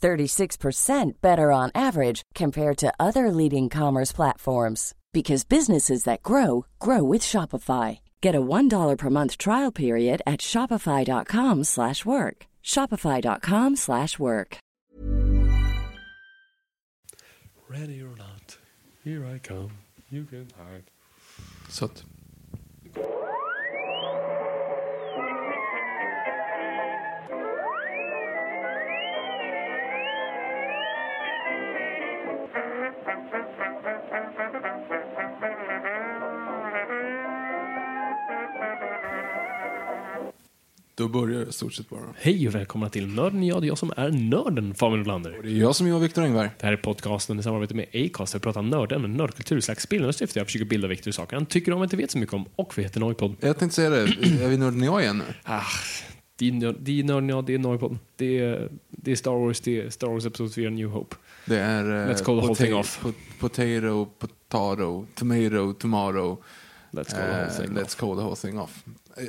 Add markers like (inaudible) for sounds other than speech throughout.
36% better on average compared to other leading commerce platforms because businesses that grow grow with Shopify. Get a $1 per month trial period at shopify.com/work. shopify.com/work. Ready or not, here I come. You can hide. Sött. Då börjar det stort sett bara. Hej och välkomna till Nörden jag, det är jag som är nörden, Fabian Nordlander. Det är jag som är Viktor Engberg. Det här är podcasten i samarbete med Acast. där Vi pratar nördämnen, nördkultur, slags bildande syfte. Jag försöker bilda Viktor i saker han tycker om och inte vet så mycket om. Och vi heter Noipod. Jag tänkte säga det, är vi nörden jag igen nu? Ah, det är Nörden jag, det är Noipod. Det är, det är Star Wars, det är Star Wars Episod 4 New Hope. Det är... eh, Let's call the whole thing off. po- Potato, potato, tomato, tomorrow. Let's call the whole thing let's off. call the whole thing off.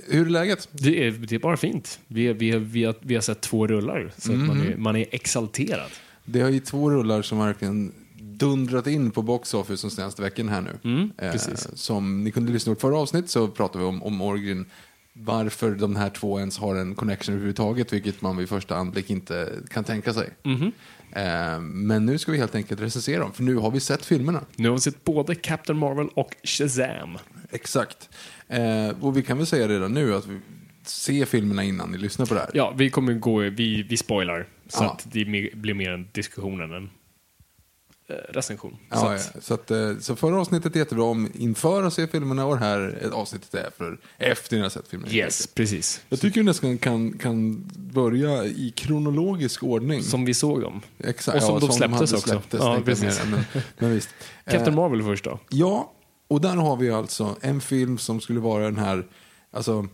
Hur är läget? Det är, det är bara fint. Vi, vi, vi, har, vi har sett två rullar, så att man, Mhm. är, man är exalterad. Det har ju två rullar som verkligen dundrat in på box office de senaste veckan här nu. Mm, Eh, precis. som ni kunde lyssna på förra avsnitt så pratade vi om, om Origin. Varför de här två ens har en connection överhuvudtaget, vilket man vid första anblick inte kan tänka sig. Mhm. Eh, men nu ska vi helt enkelt recensera dem, för nu har vi sett filmerna. Nu har vi sett både Captain Marvel och Shazam. Exakt. Eh, och vi kan väl säga redan nu att vi ser filmerna innan ni lyssnar på det här. Ja, vi kommer gå, vi, vi spoilar. Så Ja. att det blir mer en diskussion än en eh, recension. så Ja, att, ja. Så, att, eh, så förra avsnittet är jättebra om inför att se filmerna och det här avsnittet är för efter ni har sett filmerna. Yes, precis. Jag tycker vi nästan kan, kan börja i kronologisk ordning. Som vi såg dem. Exakt, och som de hade släpptes också. Släpptes, Ja, precis. mer, men, men. Captain Eh, Marvel först då. Ja, och där har vi alltså en film som skulle vara den här, alltså,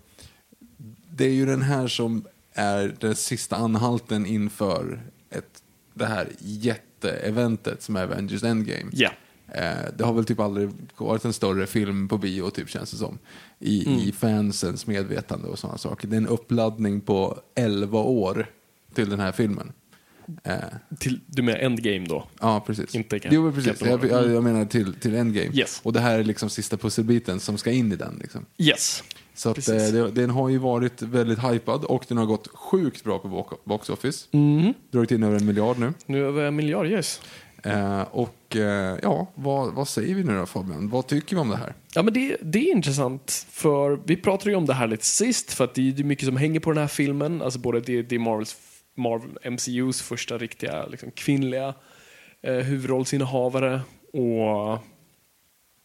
det är ju den här som är den sista anhalten inför ett, det här jätteeventet som är Avengers Endgame. Ja. Eh, det har väl typ aldrig varit en större film på bio, typ känns det som. I, Mm. i fansens medvetande och sådana saker. Det är en uppladdning på 11 år till den här filmen. Eh, Till, du menar Endgame då? Ja, precis. Inte jo, precis. Jag, jag, jag menar till, till Endgame. Yes. Och det här är liksom sista pusselbiten som ska in i den. Liksom. Yes. Så att, eh, den har ju varit väldigt hypad och den har gått sjukt bra på bo- box office. Mhm. Dragit in över en miljard nu. Nu över en miljard, yes. Eh, och eh, ja, vad, vad säger vi nu då Fabian? Vad tycker vi om det här? Ja, men det, det är intressant, för vi pratade ju om det här lite sist, för att det är det är mycket som hänger på den här filmen. Alltså både det, det är Marvels, Marvel MCUs första riktiga liksom, kvinnliga eh, huvudrollsinnehavare och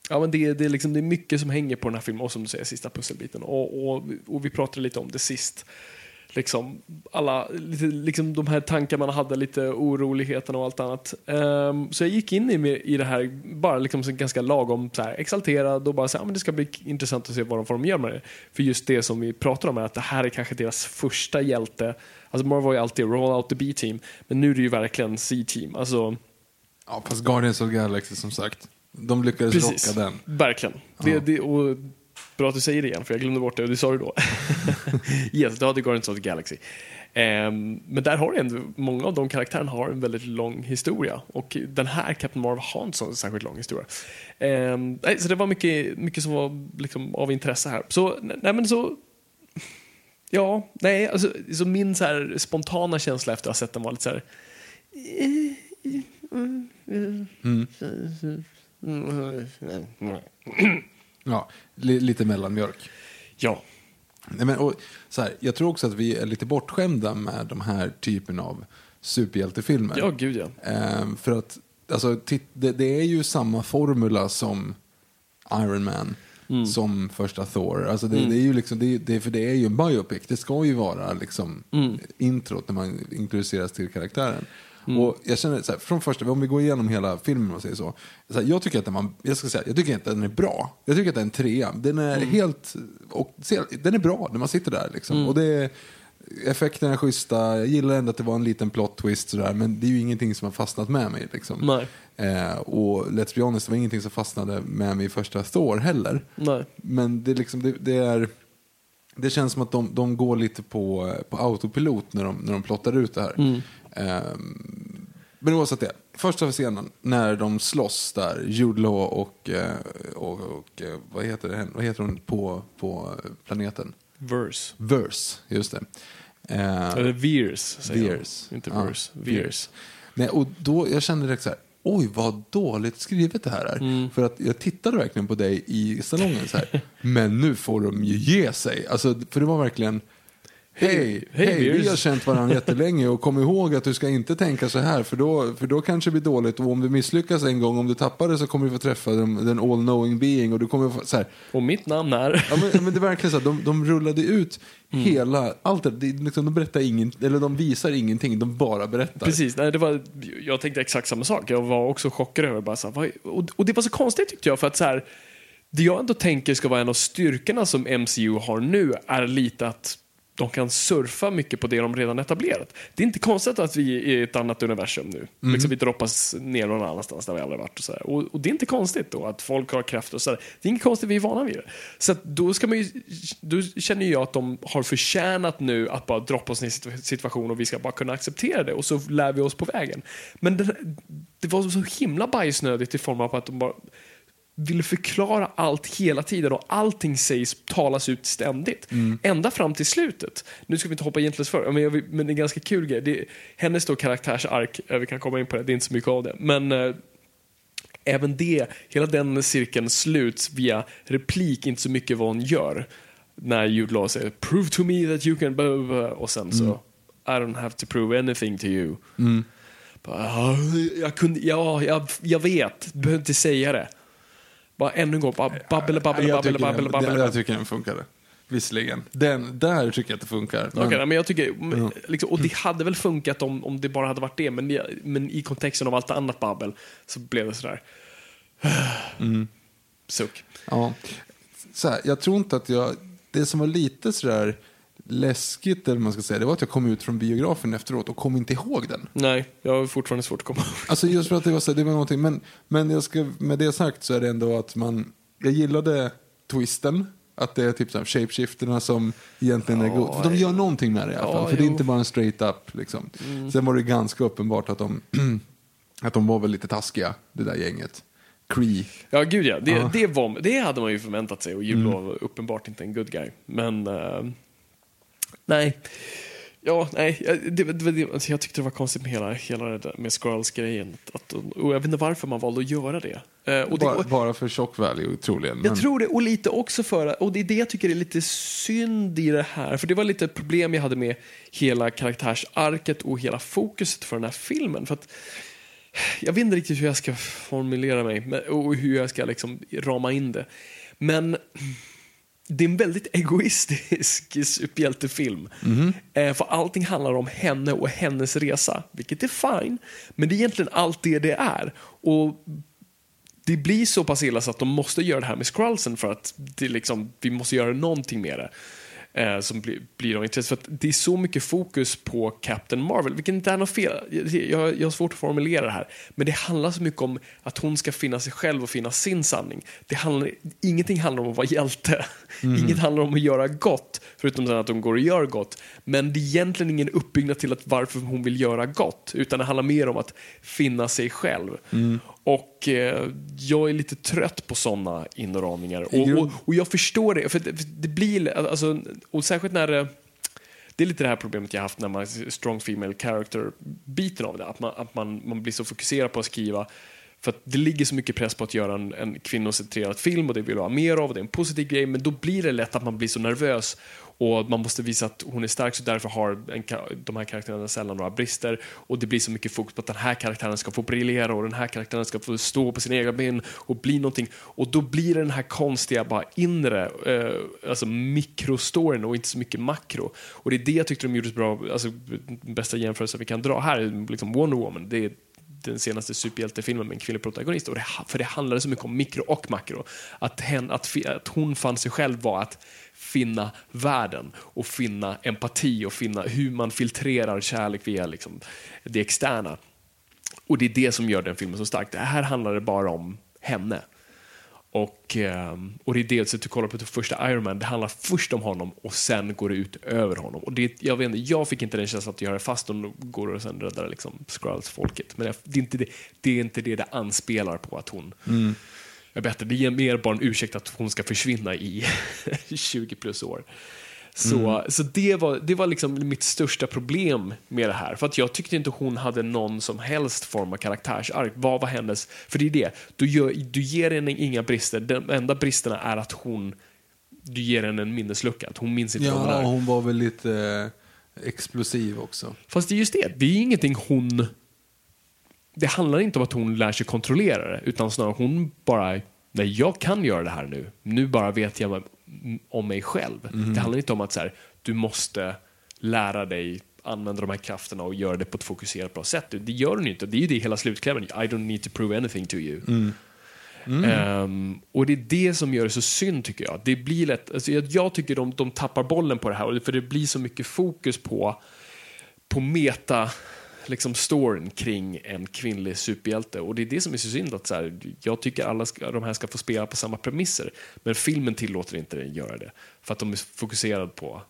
Ja, men det, det, är liksom, det är mycket som hänger på den här filmen och som du säger, sista pusselbiten. Och, och, och vi pratade lite om det sist. Liksom, alla, lite, liksom de här tankar man hade, lite oroligheterna och allt annat. Ehm, så jag gick in i, i det här, bara liksom ganska lagom så här, exalterad och bara så här, "Ja, men det ska bli intressant att se vad de får de gör med det. För just det som vi pratar om är att det här är kanske deras första hjälte. Alltså Marvel var ju alltid roll out the B-team, men nu är det ju verkligen C-team. Alltså, Ja, fast Guardians of the Galaxy som sagt. De lyckades Precis. rocka den. Verkligen. Det, det, och bra att du säger det igen, för jag glömde bort det och du sa det då. (laughs) yes, du hade Guardians of the Galaxy. Ehm, men där har du ändå, många av de karaktärerna har en väldigt lång historia. Och den här, Captain Marvel, har inte så särskilt lång historia. Ehm, nej, så det var mycket, mycket som var liksom av intresse här. Så, nej men så... Ja, nej, alltså, så min så här spontana känsla efter att ha sett den var lite så här... eh, Ja, li, lite mellanmjölk. Ja. Nej, men, och, så här, jag tror också att vi är lite bortskämda med de här typen av superhjältefilmer. Ja, gud ja. Ehm, för att alltså, det, det är ju samma formula som Iron Man. Mm. Som första Thor. Alltså det, det är ju liksom, det, det, för det är ju en biopic. Det ska ju vara liksom Mm. introt när man introduceras till karaktären. Och jag känner så här, från första, om vi går igenom hela filmen och säger så. så här, jag tycker att den, var- jag ska säga, jag tycker att den är bra. Jag tycker att den är en trea. Den är helt, och, den är bra när man sitter där liksom. Och det effekterna är schyssta, jag gillar ändå att det var en liten plot twist sådär, men det är ju ingenting som har fastnat med mig. Liksom. Eh, och Let's Be Honest, det var ingenting som fastnade med mig i första Thor heller. Nej. Men det, är liksom, det, det, är, det känns som att de, de går lite på, på autopilot när de, när de plottar ut det här. Ehm, men oavsett det, första scenen när de slåss där, Jude Law och, eh, och, och eh, vad, heter det, vad heter hon på, på planeten? Verse. Verse, just det. Eh, Eller Veers, säger Veers. Inte Ja, Verse. Veers. Nej, och då, jag kände direkt så här, oj vad dåligt skrivet det här är. Mm. För att jag tittade verkligen på dig i salongen så här, (laughs) men nu får de ju ge sig. Alltså, för det var verkligen, hej, hej, hej, vi Beers." har känt varandra jättelänge och kom ihåg att du ska inte tänka så här för då, för då kanske det blir dåligt och om du misslyckas en gång, om du tappar det så kommer du få träffa den, den all knowing being och du kommer få, så här, Och mitt namn är... Ja, men, men det är verkligen så att de, de rullade ut Mm. hela, allt det, det, liksom, de berättar ingen, eller de visar ingenting, de bara berättar. Precis, nej, det var, jag tänkte exakt samma sak. Jag var också chockad över bara så här, och, och det var så konstigt tyckte jag för att så här, det jag ändå tänker ska vara en av styrkorna som MCU har nu är lite att de kan surfa mycket på det de redan etablerat. Det är inte konstigt att vi är i ett annat universum nu. Liksom vi droppas ner någon annanstans där vi aldrig varit. Och, så. Och, och det är inte konstigt då att folk har krafter och så här. Det är inget konstigt, vi är vana vid det. Så då, ska man ju, då känner jag att de har förtjänat nu att bara droppa oss ner i en situation och vi ska bara kunna acceptera det och så lär vi oss på vägen. Men den, det var så himla bajsnödigt i form av att de bara vill förklara allt hela tiden och allting sägs, talas ut ständigt. Ända fram till slutet. Nu ska vi inte hoppa egentligen för, men, vill- men det är en ganska kul grej. Det är, hennes då karaktärsark, vi kan komma in på det, det är inte så mycket av det. Men eh, även det, hela den cirkeln sluts via replik, inte så mycket vad hon gör. När Jude Law säger “Prove to me that you can...” blah, blah, blah", och sen så “I don't have to prove anything to you”. Bara, "Ja, jag, kunde, ja, jag, jag vet, du behöver inte säga det. Bara ännu en gång, bara babbla, babbla, jag, babbla, den, babbla. jag tycker den funkade. Visserligen. Den, där tycker jag att det funkar. Men, nej, men jag tycker, men, liksom, och det hade väl funkat om, om det bara hade varit det, men, men i kontexten av allt annat babbel så blev det sådär. Suck. ja. så här, jag tror inte att jag... Det som var lite sådär läskigt, eller man ska säga, det var att jag kom ut från biografen efteråt och kom inte ihåg den. Nej, jag har fortfarande svårt att komma ihåg. Alltså just för att det var, så, det var någonting, men, men jag ska, med det sagt så är det ändå att man, jag gillade twisten, att det är typ så här shapeshifterna som egentligen är god. För de gör någonting med det i alla Ja, fall, för det är jo. inte bara en straight up liksom. Sen var det ganska uppenbart att de, (clears throat) att de var väl lite taskiga, det där gänget. Cree. Ja, gud ja. Det, Ja. Det, var, det hade man ju förväntat sig och Jude Law var uppenbart inte en good guy. Men, eh, nej. Ja, nej. jag- Det, det, det, jag tyckte det var konstigt med hela, hela det där med Skrulls-grejen. Och jag vet inte varför man valde att göra det. Eh, och det Bara, och, bara för shock value troligen. jag men- tror det, och lite också för, och det är det jag tycker är lite synd i det här, för det var lite problem jag hade med hela karaktärsarket och hela fokuset för den här filmen. För att jag vet inte riktigt hur jag ska formulera mig och hur jag ska liksom rama in det. Men det är en väldigt egoistisk (laughs) superhjältefilm. Eh, för allting handlar om henne och hennes resa, vilket är fine. Men det är egentligen allt det det är. Och det blir så pass illa så att de måste göra det här med Skrullsen för att det liksom, vi måste göra någonting med det. Eh, som blir, blir av intresse. För att det är så mycket fokus på Captain Marvel, vilket inte är något fel. Jag, jag, har svårt att formulera det här. Men det handlar så mycket om att hon ska finna sig själv och finna sin sanning. Det handlar, ingenting handlar om att vara hjälte. Inget handlar om att göra gott, förutom att hon går och gör gott. Men det är egentligen ingen uppbyggnad till att varför hon vill göra gott, utan det handlar mer om att finna sig själv. Och eh, jag är lite trött på sådana inramningar. Och, och, och jag förstår det, för det, för det blir, alltså, och särskilt när det det är lite det här problemet jag haft när man strong female character-biten av det. Att, man, att man, man blir så fokuserad på att skriva för att det ligger så mycket press på att göra en, en kvinnocentrerad film och det vill ha mer av och det är en positiv grej men då blir det lätt att man blir så nervös och man måste visa att hon är stark så därför har en, de här karaktärerna sällan några brister och det blir så mycket fokus på att den här karaktären ska få briljera och den här karaktären ska få stå på sina egna ben och bli någonting och då blir det den här konstiga bara inre, eh, alltså mikrostoryn och inte så mycket makro och det är det jag tyckte de gjorde så bra, alltså bästa jämförelsen vi kan dra här, liksom Wonder Woman, det är den senaste superhjältefilmen med en kvinnlig protagonist. Och det, för det handlade så mycket om mikro och makro. Att, hen, att, att hon fann sig själv var att finna världen och finna empati och finna hur man filtrerar kärlek via liksom, det externa. Och det är det som gör den filmen så stark. Det här handlar det bara om henne. Och, eh, och det är dels att du kollar på det första Iron Man, det handlar först om honom och sen går det ut över honom. Och det, jag, vet inte, jag fick inte den känslan att göra det fast de går och sen räddar liksom Skrulls-folket. Men det är, inte det, det är inte det det anspelar på att hon mm är bättre. Det ger mer bara en ursäkt att hon ska försvinna i (laughs) 20 plus år. Så, mm. så det var, det var liksom mitt största problem med det här. För att jag tyckte inte hon hade någon som helst form av karaktärsark. Vad var hennes... För det är det, du, gör, du ger henne inga brister. De enda bristerna är att hon... Du ger henne en minneslucka. Att hon minns inte ja, vad hon är. hon var väl lite eh, explosiv också. Fast det är just det, det är ingenting hon... Det handlar inte om att hon lär sig kontrollera det, utan snarare hon bara... Nej, jag kan göra det här nu. Nu bara vet jag om mig själv. Mm. Det handlar inte om att så här, du måste lära dig använda de här krafterna och göra det på ett fokuserat bra sätt. Det gör du inte. Det är ju det hela slutklämmen. I don't need to prove anything to you. Mm. Mm. Um, och det är det som gör det så synd tycker jag. Det blir lätt, alltså jag, jag tycker de, de tappar bollen på det här för det blir så mycket fokus på, på meta liksom storyn kring en kvinnlig superhjälte. Och det är det som är så synd. att så här, Jag tycker alla ska, de här ska få spela på samma premisser. Men filmen tillåter inte den göra det. För att de är fokuserade på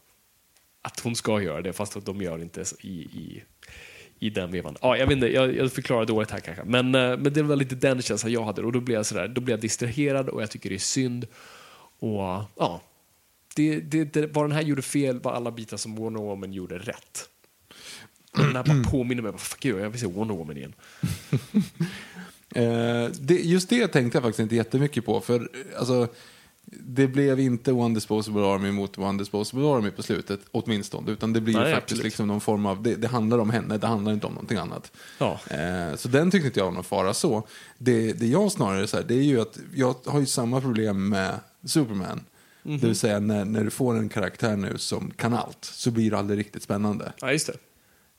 att hon ska göra det fast att de gör det inte i, i, i den vevan. Ja, jag, vet inte, jag, jag förklarar dåligt här kanske. Men, eh, men det var lite den känslan jag hade och då blev jag, sådär, då blev jag distraherad och jag tycker det är synd. Och ja, det, det, det, vad den här gjorde fel var alla bitar som Warner Woman gjorde rätt. Den här bara påminner mig, fuck you, jag vill se Wonder Woman igen. (laughs) eh, det, just det tänkte jag faktiskt inte jättemycket på. För alltså, det blev inte One Disposable Army mot One Disposable Army på slutet, åtminstone. Utan det blir Nej, faktiskt liksom någon form av, det, det, handlar om henne, det handlar inte om någonting annat. Ja. Eh, så den tyckte inte jag var någon fara så. Det, det jag snarare så här, det är ju att jag har ju samma problem med Superman. Mm -hmm. Det vill säga när, när du får en karaktär nu som kan allt så blir det aldrig riktigt spännande. Ja, just det.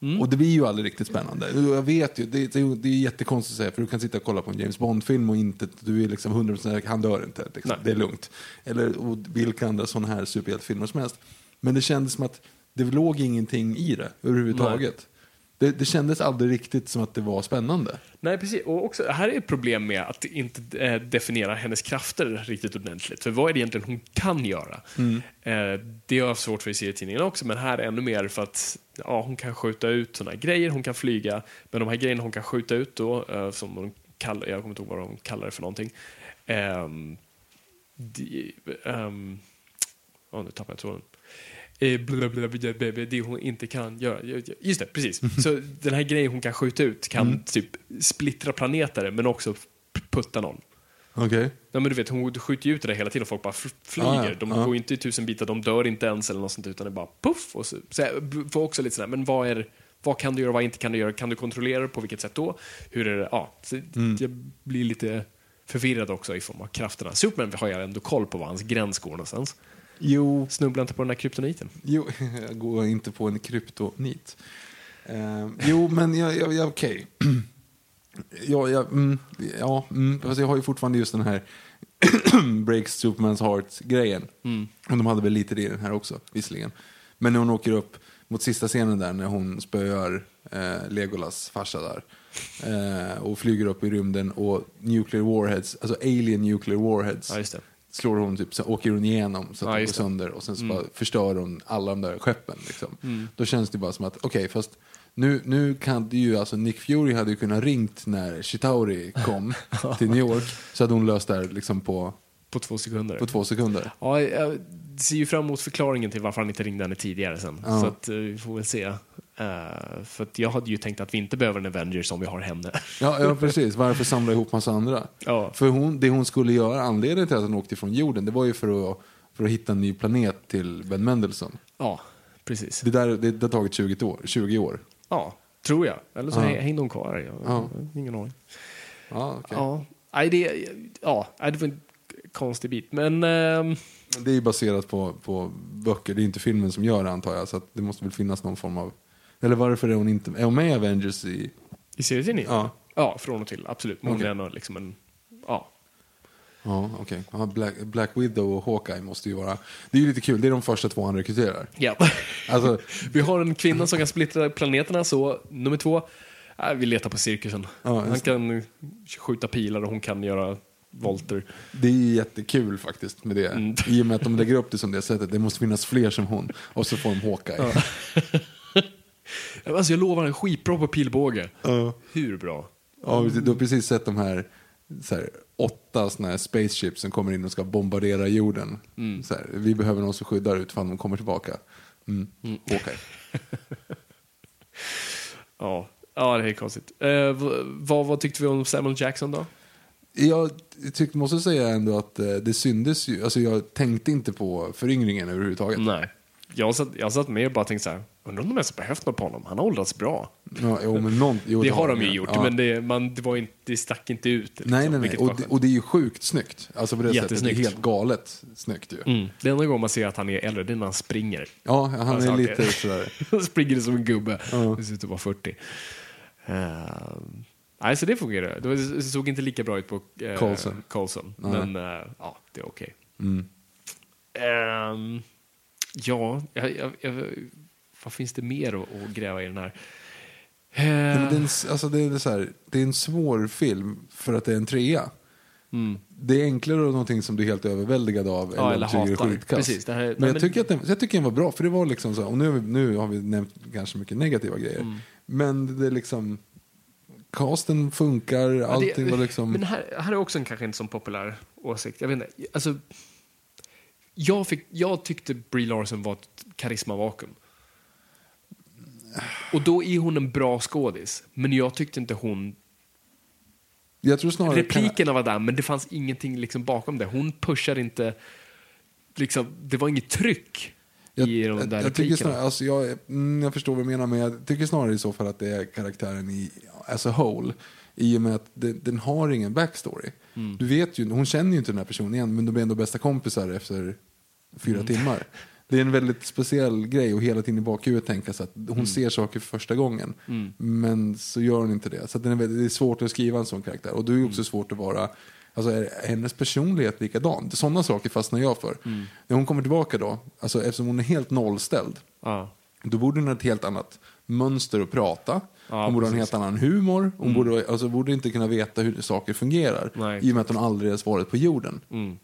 Mm. Och det blir ju aldrig riktigt spännande. Jag vet ju, det, det, det är jättekonstigt att säga, för du kan sitta och kolla på en James Bond-film och inte, du är liksom 100% han dör inte. Liksom. Det är lugnt. Eller och vilka andra sådana här superhjältefilmer som helst. Men det kändes som att det låg ingenting i det överhuvudtaget. Nej. Det, det kändes aldrig riktigt som att det var spännande. Nej, precis. Och också, här är ett problem med att inte eh, definiera hennes krafter riktigt ordentligt. För vad är det egentligen hon kan göra? Mm. Eh, det har jag svårt för i serietidningen också, men här ännu mer för att ja, hon kan skjuta ut sådana grejer, hon kan flyga, men de här grejerna hon kan skjuta ut då, eh, som hon kallar, jag kommer inte ihåg vad de kallar det för någonting. Um, de, um, oh, nu tappade jag tråden. Det hon inte kan göra. Just det, precis. Så den här grejen hon kan skjuta ut kan mm. typ splittra planeter men också putta någon. Okej. Okay. Ja, men du vet, hon skjuter ju ut det där hela tiden och folk bara flyger. Ah, ja. De ah. går inte i tusen bitar, de dör inte ens eller något sånt utan det bara puff. Och så, så jag får också lite sådär, men vad är vad kan du göra, vad inte kan du göra? Kan du kontrollera det? På vilket sätt då? Hur är det? Ja, så mm. jag blir lite förvirrad också i form av krafterna. Superman har jag ändå koll på var hans gräns går någonstans. Jo. Snubbla inte på den här kryptoniten. Jo, (laughs) jag går inte på en kryptonit. Uh, jo, men jag, jag, jag okej. Okay. (clears throat) ja, jag, mm, ja mm, fast jag har ju fortfarande just den här (clears throat) Breaks Supermans Heart-grejen. Mm. Och de hade väl lite det i den här också, visserligen. Men när hon åker upp mot sista scenen där, när hon spöar eh, Legolas farsa där. Eh, och flyger upp i rymden och nuclear warheads, alltså alien nuclear warheads. Ja, slår hon typ, så åker hon igenom så att ja, det går sönder och sen så mm. förstör hon alla de där skeppen. Liksom. Mm. Då känns det bara som att, okej, okay, fast nu, nu kan det ju, alltså Nick Fury hade ju kunnat ringt när Chitauri kom (laughs) till New York så hade hon löst det här liksom på På två sekunder. på två sekunder. Ja, jag ser ju fram emot förklaringen till varför han inte ringde henne tidigare sen. Ja. Så att, eh, vi får väl se. Eh, för jag hade ju tänkt att vi inte behöver en Avengers om vi har henne. Ja, ja, (laughs) precis. Varför samla ihop massa andra? Ja. För hon, det hon skulle göra, anledningen till att hon åkte från jorden, det var ju för att, för att hitta en ny planet till Ben Mendelsohn. ja, precis. Det, där, det, det har tagit 20 år. 20 år. Ja, tror jag. Eller så Ja. hängde hon kvar. Jag, Ja. ingen aning. Ja, okej. Ja. Nej, det, ja, det var en konstig bit. Men ehm, Det är ju baserat på, på böcker, det är inte filmen som gör det antar jag. Så det måste väl finnas någon form av... Eller varför är hon inte... Är hon med i Avengers i... i serietidningen? Ja. ja, från och till. Absolut. Men hon är ändå liksom en... Ja. Ja, okej. Ja, Black, Black Widow och Hawkeye måste ju vara... Det är ju lite kul, det är de första två han rekryterar. ja. Alltså, (laughs) Vi har en kvinna som kan splittra planeterna så, nummer två, äh, vi letar på cirkusen. Ja, Han just kan skjuta pilar och hon kan göra volter. det är ju jättekul faktiskt med det. Mm. I och med att de lägger upp det som det sättet. Det måste finnas fler som hon. Och så får de Hawkeye. (laughs) Alltså jag lovar, en skitbra på pilbåge. Ja. Hur bra? Ja, du har precis sett de här, så här åtta såna här spaceships som kommer in och ska bombardera jorden. Mm. Här, vi behöver någon som skyddar utifall de kommer tillbaka. Mm. Hawkeye. (laughs) Ja, ja det är konstigt. Eh, vad, vad tyckte vi om Samuel Jackson då? Jag tyckte, måste säga ändå att eh, det syndes ju. Alltså jag tänkte inte på föryngringen överhuvudtaget. Nej. Jag satt, jag satt med och bara tänkte så här, undrar om de ens har behövt något på honom? Han har åldrats bra. Ja, jo, men någon, jo, det har de ju gjort, Ja. men det, man, det, var inte, det stack inte ut. Liksom, Nej, nej, nej. Och det, och det är ju sjukt snyggt. Alltså på det sättet. Det är helt galet snyggt ju. Mm. Det enda gången man ser att han är äldre, det är när han springer. Ja, han Alltså, är lite sådär. (laughs) Han springer som en gubbe. Ja. Det ser ut att vara 40. Uh, nej, så det fungerar. Det det såg inte lika bra ut på uh, Coulson. Coulson. Nej. Men uh, ja, det är okej. Mm. Ehm, ja, jag, jag, jag, vad finns det mer att, att gräva i den här? Eh, det, är en, s- alltså det, är så här, det är en svår film för att det är en trea. mm. Det är enklare och någonting som du är helt överväldigad av Ja, eller tycker är skitkass. Det men jag men- tycker, att den, jag tycker den var bra, för det var liksom så, och nu, har vi- nu har vi nämnt ganska mycket negativa grejer. Mm. Men det är liksom, casten funkar, Ja, det- allting var liksom... Men här, här är också en kanske inte så populär åsikt. Jag vet inte. Alltså, jag, fick, jag tyckte Brie Larson var ett karismavakuum. Och då är hon en bra skådis. Men jag tyckte inte hon... jag tror snarare... Replikerna var där, men det fanns ingenting liksom bakom det. Hon pushar inte... Liksom, det var inget tryck Jag, i de jag, där jag, tycker replikerna. snarare, alltså jag, mm, jag förstår vad du menar, men jag tycker snarare i så fall att det är karaktären i as a whole. I och med att det, den har ingen backstory. Mm. Du vet ju, hon känner ju inte den här personen igen, men de är ändå bästa kompisar efter fyra Mm. timmar. (laughs) Det är en väldigt speciell grej och hela tiden i bakhuvudet tänka sig att hon Mm. ser saker för första gången. Men så gör hon inte det. Så att det är svårt att skriva en sån karaktär. Och då är det också svårt att vara, alltså är hennes personlighet likadan? Sådana saker fastnar jag för. När hon kommer tillbaka då, alltså eftersom hon är helt nollställd, Ja. då borde hon ha ett helt annat mönster att prata. Ja, hon borde ha en helt annan humor. Hon borde, alltså, borde inte kunna veta hur saker fungerar. Nej, I och med att hon aldrig har varit på jorden. Mm.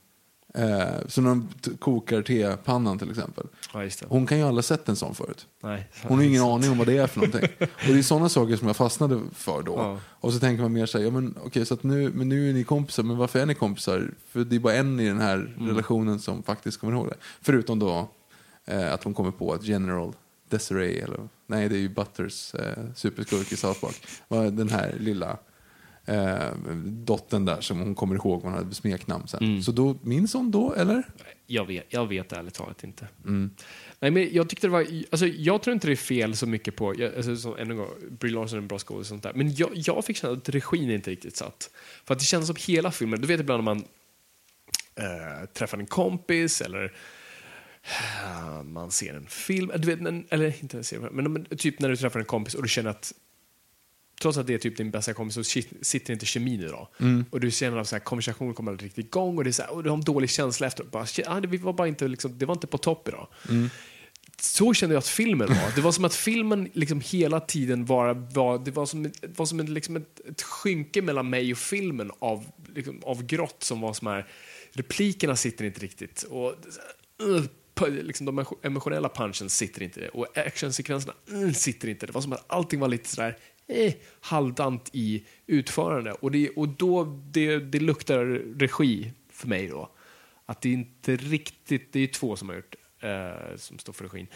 Eh, så när de kokar tepannan till exempel. ja. Hon kan ju aldrig ha sett en sån förut. Nej. Hon har ingen (laughs) aning om vad det är för någonting. Och det är sådana saker som jag fastnade för då. Ja. Och så tänker man mer så här, ja men okej så att nu, men nu är ni kompisar, men varför är ni kompisar? För det är bara en i den här Mm. relationen som faktiskt kommer ihåg det. Förutom då eh, att hon kommer på att General Desiree, eller nej det är ju Butters eh, superskurk i South Park, var den här lilla eh, dottern där som hon kommer ihåg vad hon hade smeknamn sen. Mm. Så då, minns hon då, eller? Jag vet, jag vet ärligt talat inte. Mm. Nej, men jag tyckte det var, alltså, jag tror inte det är fel så mycket på, jag, alltså, så, än en gång, Brie Larson är en bra skådis och sånt där, men jag, jag fick känna att regin inte riktigt satt. För att det kändes som hela filmen, du vet ibland när man eh, träffar en kompis eller eh, man ser en film, du vet, eller inte en serie, men, men typ när du träffar en kompis och du känner att trots att det är typ din bästa kompis så sitter inte kemin idag. Och du känner att konversationen kommer aldrig riktigt igång och, det är så här, och du har en dålig känsla efteråt. Bara, ah, det, var bara inte, liksom, det var inte på topp idag. Så kände jag att filmen var. Det var som att filmen liksom hela tiden var, var, det var som, var som ett, liksom ett, ett skynke mellan mig och filmen av, liksom, av grått som var som här, replikerna sitter inte riktigt. Och, uh, liksom, de emotionella punchen sitter inte och actionsekvenserna uh, sitter inte. Det var som att allting var lite sådär eh, halvdant i utförande. Och, det, och då, det, det luktar regi för mig då. Att det inte riktigt, det är två som har gjort eh, som står för regin.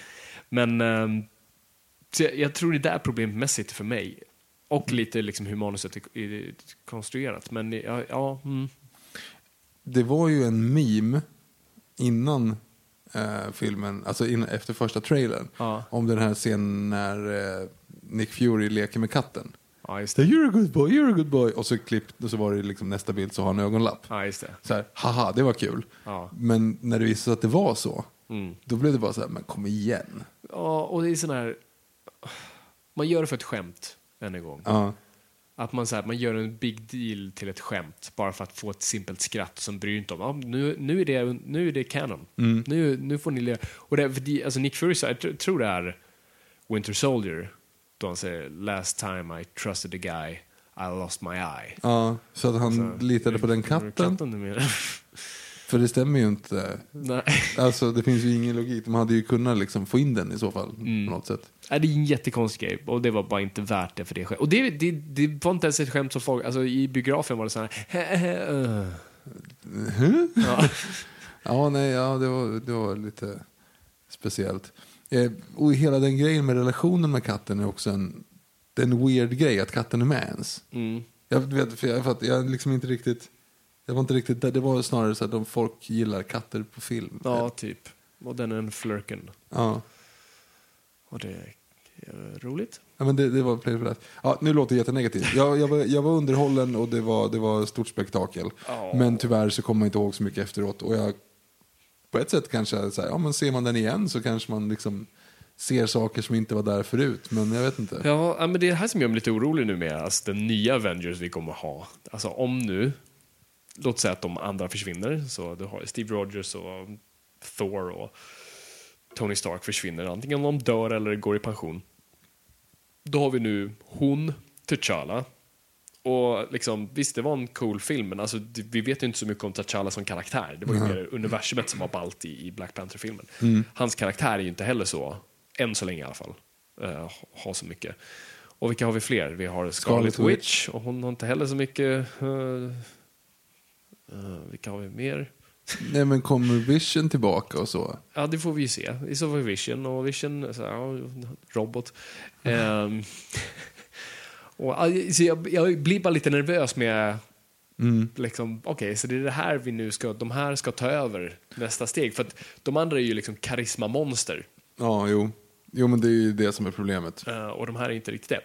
Men eh, jag, jag tror det är där problemet mest sitter för mig. Och lite liksom hur manuset är, är konstruerat. Men ja, ja mm. Det var ju en meme innan eh, filmen, alltså in, efter första trailern, Ja. om den här scenen när eh, Nick Fury leker med katten. ja, just det. you're a good boy, you're a good boy. Och så klippt, och så var det liksom nästa bild så har han ögonlapp. Ja, just det. Så här, haha, det var kul. Ja. Men när det visade sig att det var så, Mm. då blev det bara så här, men kom igen. Ja, och det är sån här... Man gör det för ett skämt, än en gång. Ja, Att man, så här, man gör en big deal till ett skämt bara för att få ett simpelt skratt som bryr inte om. Ja, nu, nu, är det, nu är det canon. Nu, nu får ni leva. Och det, alltså Nick Fury, jag tr- tror det är Winter Soldier, då han säger “Last time I trusted a guy, I lost my eye”. ja, så att han Så, litade på den katten. (laughs) För det stämmer ju inte. Nej. Alltså det finns ju ingen logik. De hade ju kunnat liksom få in den i så fall. Mm. På något sätt. Nej, det är en jättekonstig grej och det var bara inte värt det för det skämt. Och det, det, det var inte ens ett skämt som folk, alltså i biografen var det så här. uh. ja. (laughs) Ja, nej, ja, det var, det var lite speciellt. Eh, och hela den grejen med relationen med katten är också en, det är en weird grej att katten är med ens. mm. Jag vet, för jag, att jag liksom inte riktigt, jag var inte riktigt där. Det var snarare så att de folk gillar katter på film. ja, typ. Och den är en flirken. Ja. Och det är roligt. Ja, men det, det var play. Ja, nu låter det jättenegativt. Jag, jag, var, jag var underhållen och det var, det var ett stort spektakel. Ja. Men tyvärr så kommer jag inte ihåg så mycket efteråt. Och jag, på ett sätt kanske, så här, ja, men ser man den igen så kanske man liksom ser saker som inte var där förut. Men jag vet inte. Ja, men det är det här som gör mig lite orolig nu med alltså, den nya Avengers vi kommer ha. Alltså om nu, låt säga att de andra försvinner, så du har Steve Rogers och Thor och Tony Stark försvinner, antingen de dör eller går i pension. Då har vi nu hon, T'Challa. Och liksom, visst, det var en cool film, men alltså, vi vet ju inte så mycket om T'Challa som karaktär. Det var ju mer universumet som var ballt i, i Black Panther-filmen. Hans karaktär är ju inte heller så, än så länge i alla fall, uh, ha så mycket. Och vilka har vi fler? Vi har Scarlet, Scarlet Witch, och hon har inte heller så mycket... eh, eh, vilka har vi mer? Nej, men kommer Vision tillbaka och så? Ja, det får vi ju se. I så fall Vision och Vision, så, ja, robot. (laughs) Ehm, och, så jag, jag blir bara lite nervös med liksom, okej, så det är det här vi nu ska, de här ska ta över nästa steg. För att de andra är ju liksom karismamonster. Ja, jo. Jo, men det är ju det som är problemet. Eh, och de här är inte riktigt det.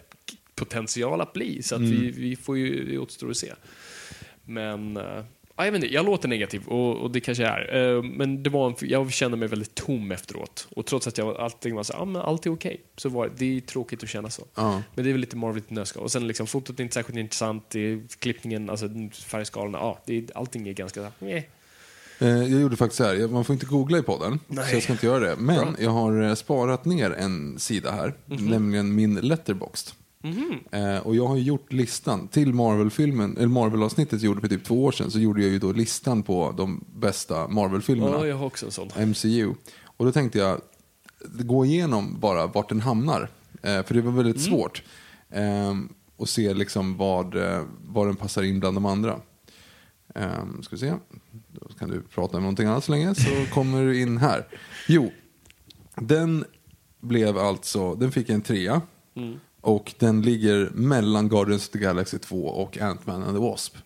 Potential att bli, så att vi, vi får ju, det återstår att se. Men, uh, jag vet inte, jag låter negativ och, och det kanske jag är. Eh, men det var en, jag kände mig väldigt tom efteråt. Och trots att jag allting var så ja men allt är okej. Så var det, det är tråkigt att känna så. Ja. Men det är väl lite Marvel i nötskal. Och sen liksom fotot är inte särskilt intressant, det är klippningen, alltså färgskalorna, ja, det är, allting är ganska så eh. Jag gjorde faktiskt så här, jag- man får inte googla i podden, Nej. så jag ska inte göra det. Men Bra. jag har eh, sparat ner en sida här, nämligen min letterboxd. Eh, och jag har gjort listan till Marvel-filmen, eller Marvel-avsnittet gjorde för typ två år sedan, så gjorde jag ju då listan på de bästa Marvel-filmerna. Ja, jag har också en sån. MCU. Och då tänkte jag gå igenom bara vart den hamnar. Eh, för det var väldigt svårt. Eh, och se liksom vad, eh, vad den passar in bland de andra. Eh, ska vi se. Då kan du prata om någonting annat så länge så (laughs) kommer du in här. Jo, den blev alltså, den fick en trea. Och den ligger mellan Guardians of the Galaxy 2 och Ant-Man and the Wasp.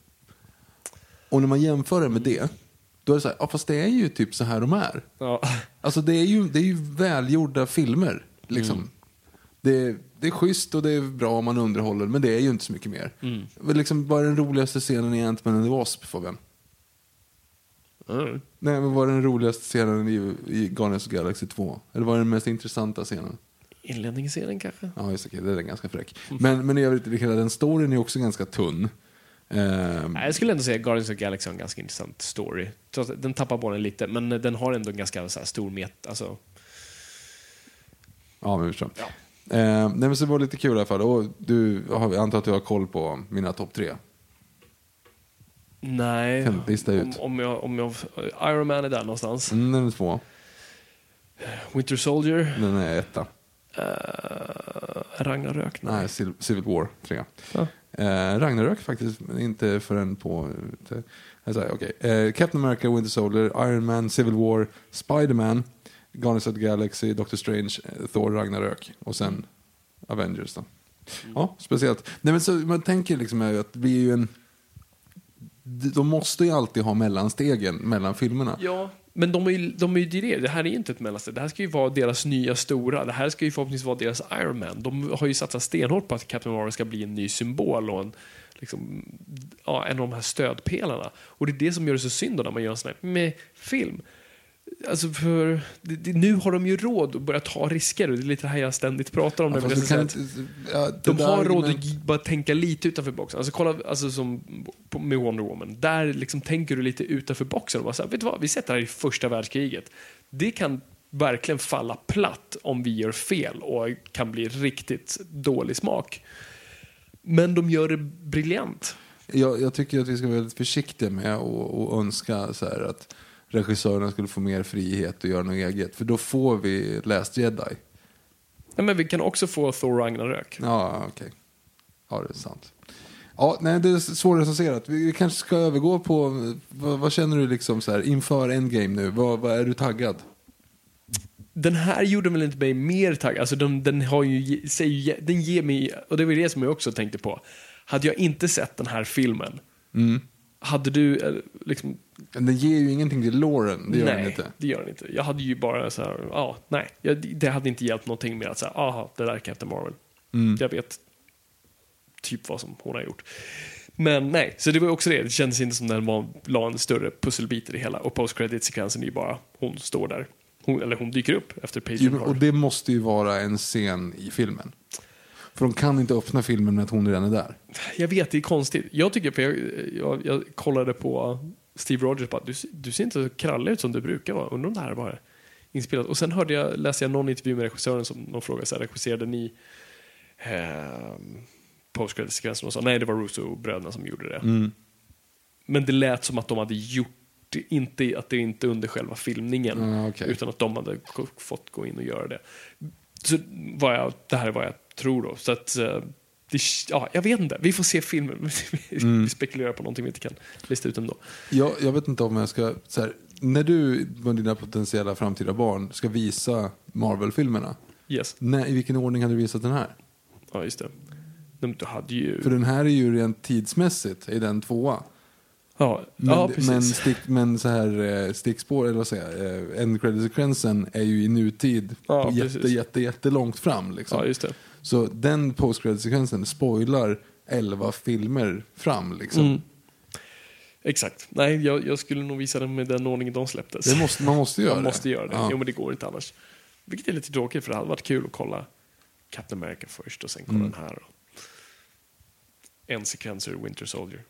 Och när man jämför det med det, då är det så här, ja fast det är ju typ så här de är. Ja. (laughs) Alltså det är ju, det är ju välgjorda filmer. Liksom. Det, det är schysst och det är bra om man underhåller, men det är ju inte så mycket mer. Mm. Liksom, vad är den roligaste scenen i Ant-Man and the Wasp, Fabian? Mm. Nej, men vad är den roligaste scenen i, i Guardians of the Galaxy 2? Eller vad är den mest intressanta scenen? Inledningsscenen kanske? Ja, just det, det är ganska fräck. Men, men i övrigt, hela den storyn är också ganska tunn. Nej, Jag skulle ändå säga att Guardians of the Galaxy har en ganska intressant story. Den tappar bollen lite, men den har ändå en ganska så här, stor met... Alltså, Ja, men förstår. Ja. Eh, nej, men så det var lite kul i alla fall. Och du, jag antar att du har koll på mina topp tre. nej. Kan lista ut? Om, om, jag, om jag... Iron Man är där någonstans. Mm, den är två. Winter Soldier. Den är etta. Uh, Ragnarök. Nej, Civil, Civil War, tre. Ja. Eh, Ragnarök faktiskt, men inte förrän på... Alltså, okay. eh, Captain America, Winter Soldier, Iron Man, Civil War, Spider-Man, Guardians of the Galaxy, Doctor Strange, eh, Thor, Ragnarök och sen Avengers. Då. Ja, speciellt. Nej, men så, man tänker liksom att vi är ju en... De måste ju alltid ha mellanstegen mellan filmerna. Ja, men de är ju, de är ju det. Det här är inte ett mellansteg. Det här ska ju vara deras nya stora. Det här ska ju förhoppningsvis vara deras Iron Man. De har ju satsat stenhårt på att Captain Marvel ska bli en ny symbol och en, liksom, ja, en av de här stödpelarna. Och det är det som gör det så synd då när man gör en sån här med film. Alltså för, det, det, nu har de ju råd att börja ta risker och det är lite det här jag ständigt pratar om. Ja, det, kan inte- ja, de har råd argument- att bara tänka lite utanför boxen. Alltså kolla alltså som med Wonder Woman. Där liksom tänker du lite utanför boxen och bara så här, vet du vad, vi sätter det här i första världskriget. Det kan verkligen falla platt om vi gör fel och kan bli riktigt dålig smak. Men de gör det briljant. Jag, jag tycker att vi ska vara väldigt försiktiga med att och önska så här att regissörerna skulle få mer frihet och göra något eget. För då får vi Last Jedi. Ja, men vi kan också få Thor Ragnarök. Ja, okej. Ja, det är sant. Ja, nej, det är svårrecenserat. Vi vi kanske ska övergå på, vad, vad känner du liksom så här inför Endgame nu? Vad, vad är du taggad? Den här gjorde väl inte mig mer taggad. Alltså den, den, har ju, säger, den ger mig, och det var det som jag också tänkte på. Hade jag inte sett den här filmen, hade du eh, liksom... Men Den ger ju ingenting till Lauren, det gör nej, den inte. det gör den inte. Jag hade ju bara så här, ja, nej. Jag, det hade inte hjälpt någonting med att säga, aha, det där är Captain Marvel. Mm. Jag vet typ vad som hon har gjort. Men nej, så det var ju också det. Det kändes inte som den var, la en större pusselbit i det hela. Och post credit sekvensen är ju bara, hon står där. Hon, eller hon dyker upp efter Jo, men- har och det måste ju vara en scen i filmen. För de kan inte öppna filmen med att hon redan är där. Jag vet, det är konstigt. Jag tycker, för jag, jag, jag kollade på Steve Rogers, bara, du, du ser inte så krallig ut som du brukar vara. Undrar om det här var inspelat. Och sen hörde jag, läste jag någon intervju med regissören som de frågade så här, regisserade ni eh, post sekvensen och sa nej, det var Russo-bröderna som gjorde det. Men det lät som att de hade gjort inte, att det inte under själva filmningen, Mm, okej. utan att de hade fått gå in och göra det. Så vad jag, det här är vad jag tror då. Så att, eh, det, ja, jag vet inte, vi får se filmen. (laughs) vi spekulerar på någonting vi inte kan lista ut ändå. Jag, jag vet inte om jag ska... Här, när du med dina potentiella framtida barn ska visa Marvel-filmerna, Yes, när, i vilken ordning hade du visat den här? ja just det. Du hade ju... För den här är ju rent tidsmässigt, är den tvåa. ja, Men, ja, precis. men, stick, men så här eh, stickspår, eller vad säger jag, eh, end credit-sekvensen är ju i nutid Ja, jätte, jätte, jättelångt fram. Liksom. ja, just det. Så den post credit-sekvensen spoilar 11 filmer fram. Liksom. Mm. Exakt. Nej, jag, jag skulle nog visa den med den ordningen de släpptes. Det måste, man måste göra Man det. måste göra det. Ja. Jo, men det går inte annars. Vilket är lite tråkigt, för det hade varit kul att kolla Captain America först och sen kolla Mm. den här. En sekvens ur Winter Soldier.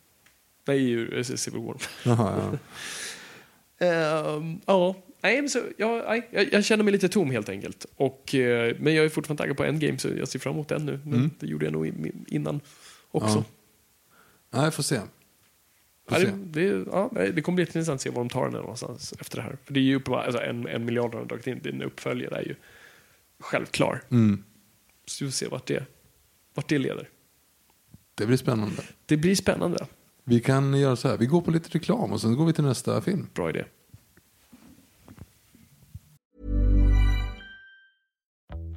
Nej, ur eh, Civil War. Jaha, ja. (laughs) Ehm, ja, nej, så, ja, nej, jag, jag känner mig lite tom helt enkelt. Och, eh, men jag är fortfarande taggad på Endgame så jag ser fram emot den nu. Men Mm. det gjorde jag nog innan också. Ja. Nej, får se. Får Ja, se. det, det, ja, det kommer bli intressant att se var de tar den någonstans efter det här. För det är ju uppenbart, alltså en, en miljard har de dragit in, din uppföljare är ju självklar. Mm. Så vi får se vart det, vart det leder. Det blir spännande. Det blir spännande. Vi kan göra så här, vi går på lite reklam och sen går vi till nästa film. Bra idé.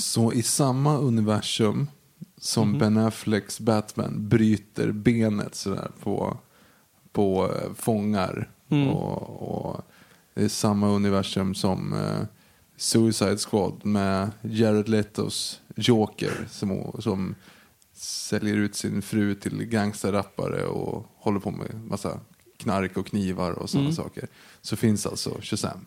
Så i samma universum som Ben Afflecks Batman bryter benet sådär på, på eh, fångar. Och, och det är samma universum som eh, Suicide Squad med Jared Letos Joker som, som säljer ut sin fru till gangsterrappare och håller på med massa knark och knivar och sådana saker. Så finns alltså Shazam.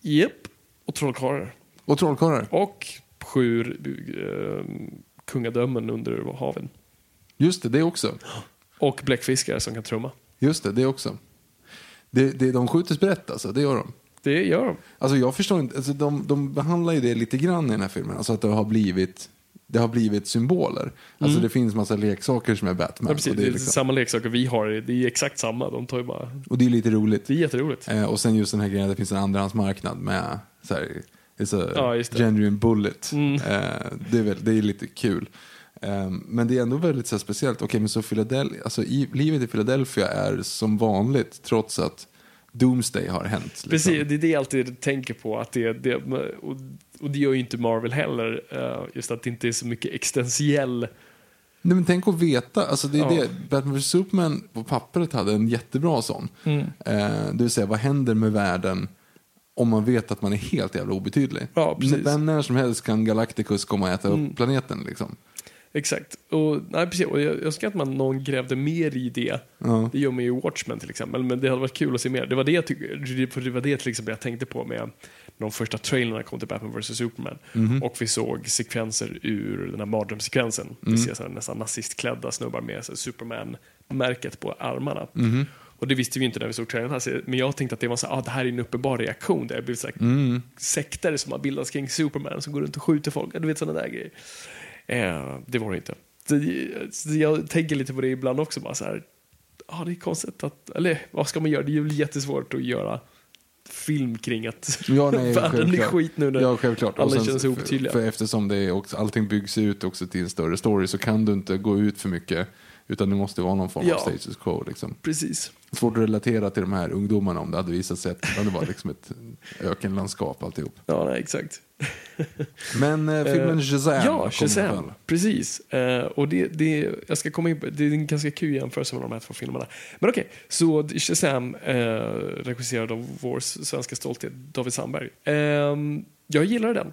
Japp. Och trollkarlar. Och Trollkarlar. Och sju eh, kungadömen under haven. Just det, det också. Och bläckfiskar som kan trumma. Just det, det också. Det, det, de skjuter sprätt alltså, det gör de. Det gör de. Alltså jag förstår inte, alltså de, de behandlar ju det lite grann i den här filmen. Alltså att det har blivit, det har blivit symboler. Alltså det finns massa leksaker som är Batman. Mm. Ja, precis, och, det är liksom, samma leksaker vi har. Det är exakt samma. De tar ju bara... och det är lite roligt. Det är jätteroligt. Eh, och sen just den här grejen att det finns en andrahandsmarknad med så här, it's a Ja, genuine bullet. Mm. Eh, det, är väl, det är lite kul. Eh, men det är ändå väldigt så speciellt. Okej, men så Philadelphia, alltså i, livet i Philadelphia är som vanligt trots att Doomsday har hänt. Liksom. Precis, det är det jag alltid tänker på. Att det, det, och, och det gör ju inte Marvel heller. eh, Just att det inte är så mycket existentiell... Nej, men tänk att veta, alltså det är Ja. det, Batman vs Superman på pappret hade en jättebra sån. Mm. Eh, det vill säga, vad händer med världen om man vet att man är helt jävla obetydlig? Ja, precis. Mm. Vem när som helst kan Galacticus komma och äta upp planeten liksom. Exakt. Och, nej, precis. och jag önskar att man någon grävde mer i det. Ja. Det gör man ju i Watchmen till exempel. Men det hade varit kul att se mer. Det var det, jag det, var det till exempel jag tänkte på med de första trailerna kom till Batman vs Superman. Mhm. Och vi såg sekvenser ur den här mardrömssekvensen. Mm. Vi ser så här, nästan nazistklädda snubbar med Superman-märket på armarna. Mhm. Och det visste vi inte när vi såg trailern här. Men jag tänkte att det var så ah, det här är en uppenbar reaktion. Det har blivit så här Mm. sekter som har bildats kring Superman som går runt och skjuter folk. Du vet sådana där grejer. Eh, det var det inte. Så jag tänker lite på det ibland också. Bara så här, ah, det är konstigt att, eller vad ska man göra? Det är ju jättesvårt att göra film kring att Ja, nej, (laughs) världen är skit nu när Ja, självklart. alla sen- känns för- obetydliga. För eftersom det också, allting byggs ut också till en större story så kan du inte gå ut för mycket. Utan det måste vara någon form Ja. av status quo. Liksom. Precis. Svårt att relatera till de här ungdomarna om det hade visat sig att det var liksom ett ökenlandskap alltihop. Ja, nej, exakt. (laughs) Men eh, filmen Shazam Ja, Shazam. Precis. Eh, och det, det, jag ska komma in på, det är en ganska kul jämförelse med de här två filmerna. Men okej, så Shazam eh, regisserad av vår svenska stolthet David Sandberg. Eh, jag gillar den.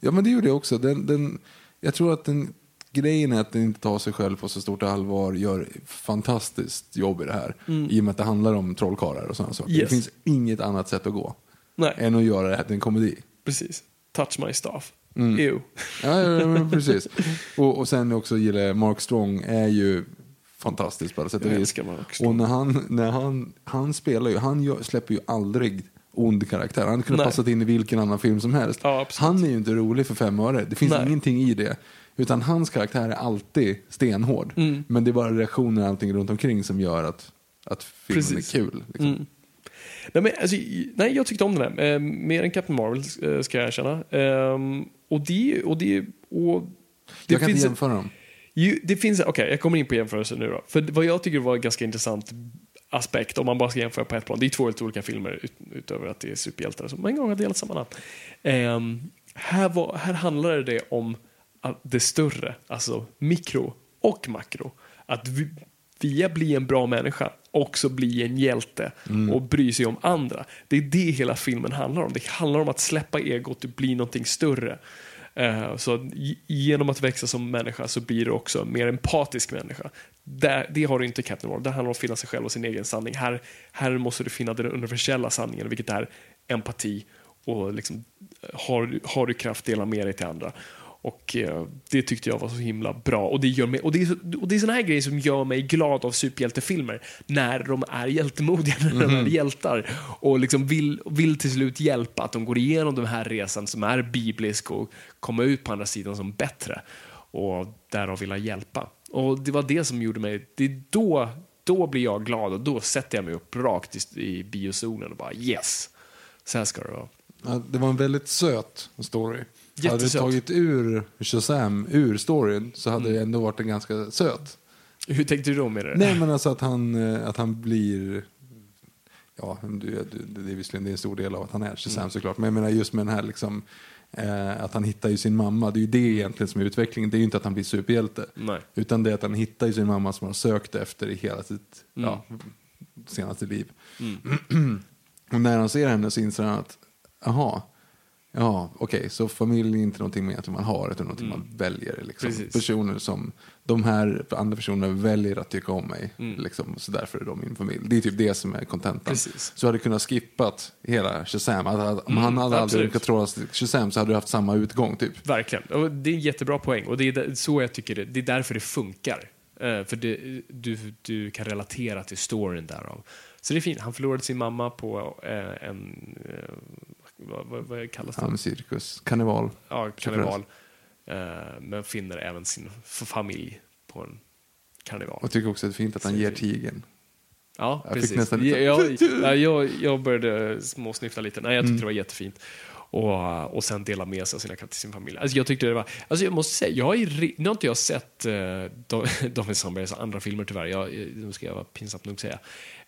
Ja, men det gjorde jag också. Den, den, jag tror att den, grejen är att den inte tar sig själv på så stort allvar, gör fantastiskt jobb i det här. I och med att det handlar om trollkarlar och sådana saker. Mm. Yes. Det finns inget annat sätt att gå Nej, än att göra det här till en komedi. precis. Touch my staff. Mm. Ew. Ja, ja, ja precis. (laughs) Och, och sen också gillar jag Mark Strong är ju fantastisk på alla sätt och vis. Och när han, när han, han spelar ju, han gör, släpper ju aldrig ond karaktär. Han kunde Nej. passat in i vilken annan film som helst. Ja, han är ju inte rolig för fem öre. Det finns Nej. ingenting i det. Utan hans karaktär är alltid stenhård. Mm. Men det är bara reaktioner och allting runt omkring som gör att, att filmen Precis. är kul. Liksom. Mm. Nej, men, alltså, nej, jag tyckte om den här. Eh, mer än Captain Marvel, eh, ska jag erkänna. Eh, och det, och det, och det Jag kan finns inte jämföra dem. Ju, det finns, okej, jag kommer in på jämförelsen nu då. För vad jag tycker var en ganska intressant aspekt, om man bara ska jämföra på ett plan, det är två helt olika filmer ut, utöver att det är superhjältar som en gång har delat samma namn. Ehm, här, var, här handlar det om det större, alltså mikro och makro. Att vi, via bli en bra människa också bli en hjälte och bry sig om andra. Det är det hela filmen handlar om. Det handlar om att släppa egot och bli någonting större. Eh, Så genom att växa som människa så blir du också mer empatisk människa. Där, det har du inte i Captain Marvel. Det handlar om att finna sig själv och sin egen sanning. Här, här måste du finna den universella sanningen, vilket är empati och liksom, har, du- har du kraft, dela med dig till andra. Och eh, det tyckte jag var så himla bra. Och det, gör mig, och det, är, och det är såna här grejer som gör mig glad av superhjältefilmer. När de är hjältemodiga, (laughs) när de är hjältar. Och liksom vill, vill till slut hjälpa. Att de går igenom den här resan som är biblisk och kommer ut på andra sidan som bättre. Och därav vilja hjälpa. Och det var det som gjorde mig... Det är då, då blir jag glad och då sätter jag mig upp rakt i, i biozonen och bara yes, så här ska det vara. Ja, det var en väldigt söt story. Hade du Jättesöt. tagit ur Shazam ur storyn så hade det ändå varit en ganska söt. Hur tänkte du då med det? Nej men alltså att han, eh, att han blir... Ja, det är visserligen det är en stor del av att han är Shazam såklart. Men jag menar just med den här liksom... Eh, att han hittar ju sin mamma. Det är ju det egentligen som är utvecklingen. Det är ju inte att han blir superhjälte. Nej. Utan det är att han hittar ju sin mamma som han sökt efter i hela sitt ja, senaste liv. (clears throat) Och när han ser henne så inser han att, jaha, ja, okej, så familj är inte någonting mer man har, utan någonting man väljer. Liksom. Precis. Personer som, de här andra personerna väljer att tycka om mig, liksom, så därför är de min familj. Det är typ det som är kontentan. Precis. Så hade kunnat skippat hela Shazam. Att- att- Om han hade aldrig absolut. sig till Shazam så hade du haft samma utgång, typ. Verkligen. Och det är en jättebra poäng. Och det är så jag tycker det, det är därför det funkar. Eh, för det, du, du kan relatera till storyn därav. Så det är fint. Han förlorade sin mamma på eh, en... Eh, vad, vad, vad kallas det? Cirkus, karneval. ja, karneval. Eh, men finner även sin familj på en karneval. Och jag tycker också att det är fint att han ger fint. tigern. Ja, Jag fick precis. nästan lite- jag, jag, jag, började småsnyfta lite. Nej, jag tyckte Mm. det var jättefint. Och, och sen dela med sig av sina katter till sin familj. Alltså jag tyckte det var, alltså jag måste säga, jag är, nu har inte jag sett uh, (laughs) David Sandbergs andra filmer tyvärr, jag, nu ska jag vara pinsamt nog säga.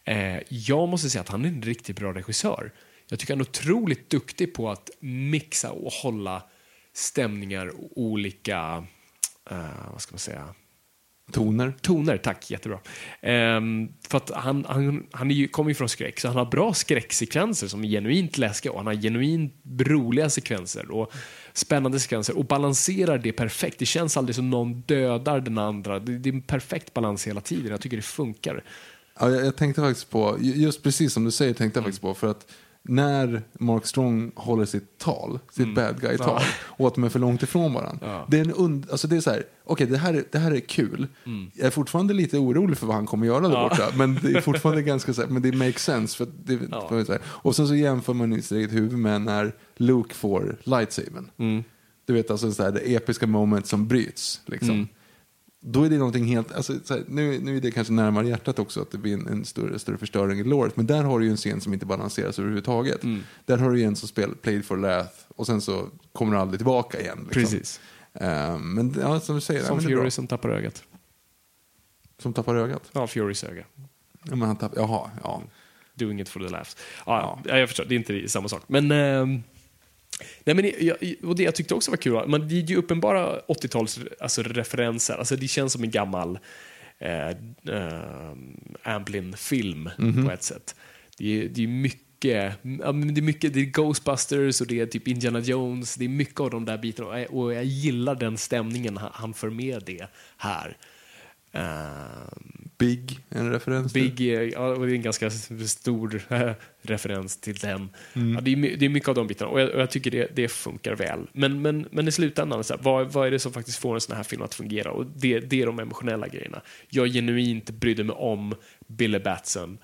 Eh, jag måste säga att han är en riktigt bra regissör. Jag tycker han är otroligt duktig på att mixa och hålla stämningar och olika, eh, vad ska man säga, Toner. Toner, tack. Jättebra. Ehm, för att han, han, han är ju, kommer ju från skräck, så han har bra skräcksekvenser som är genuint läskiga och han har genuint roliga sekvenser och spännande sekvenser och balanserar det perfekt. Det känns aldrig som någon dödar den andra. Det, det är en perfekt balans hela tiden. Jag tycker det funkar. Ja, jag, jag tänkte faktiskt på, ju- just precis som du säger tänkte jag Mm. faktiskt på. För att när Mark Strong håller sitt tal, sitt Mm. bad guy-tal, och att de är för långt ifrån varandra. Det är en und- alltså det är så här, okej det, här är, det här är kul. Jag är fortfarande lite orolig för vad han kommer göra där Mm. Ja. borta. Men det är fortfarande ganska så här, men det makes sense. För det, Ja. för så här. Och sen så jämför man i sitt eget huvud med när Luke får lightsabern. Mm. Du vet alltså så här, det episka moment som bryts. Liksom. Då är det någonting helt, alltså, så här, nu, nu är det kanske närmare hjärtat också att det blir en, en större, större förstöring i låret. Men där har du ju en scen som inte balanseras överhuvudtaget. Mm. Där har du ju en som spelar Played for Laugh och sen så kommer du aldrig tillbaka igen. Liksom. Precis. Eh, men ja, som du säger, ja, Som är bra. Fury som tappar ögat. som tappar ögat. Ja, Furys öga. Ja, men han tappar, jaha, ja. Doing it for the laughs. Ja, ja. jag förstår, det är inte samma sak. Men, ehm, nej, men jag, och det jag tyckte också var kul, men det är ju uppenbara 80-tals alltså, referenser. Alltså, det känns som en gammal eh, eh, Amblin-film på ett sätt. Det är, det är mycket det är mycket, det är Ghostbusters och det är typ Indiana Jones, det är mycket av de där bitarna och jag, och jag gillar den stämningen han, han för med det här. Ehm, Big, en referens till. Big, eh, ja, och det är en ganska stor eh, referens till den. Ja, det, är, det är mycket av de bitarna och jag, och jag tycker det, det funkar väl. Men, men, men i slutändan, så här, vad, vad är det som faktiskt får en sån här film att fungera? Och det, det är de emotionella grejerna. Jag genuint brydde mig om Billy Batson eh,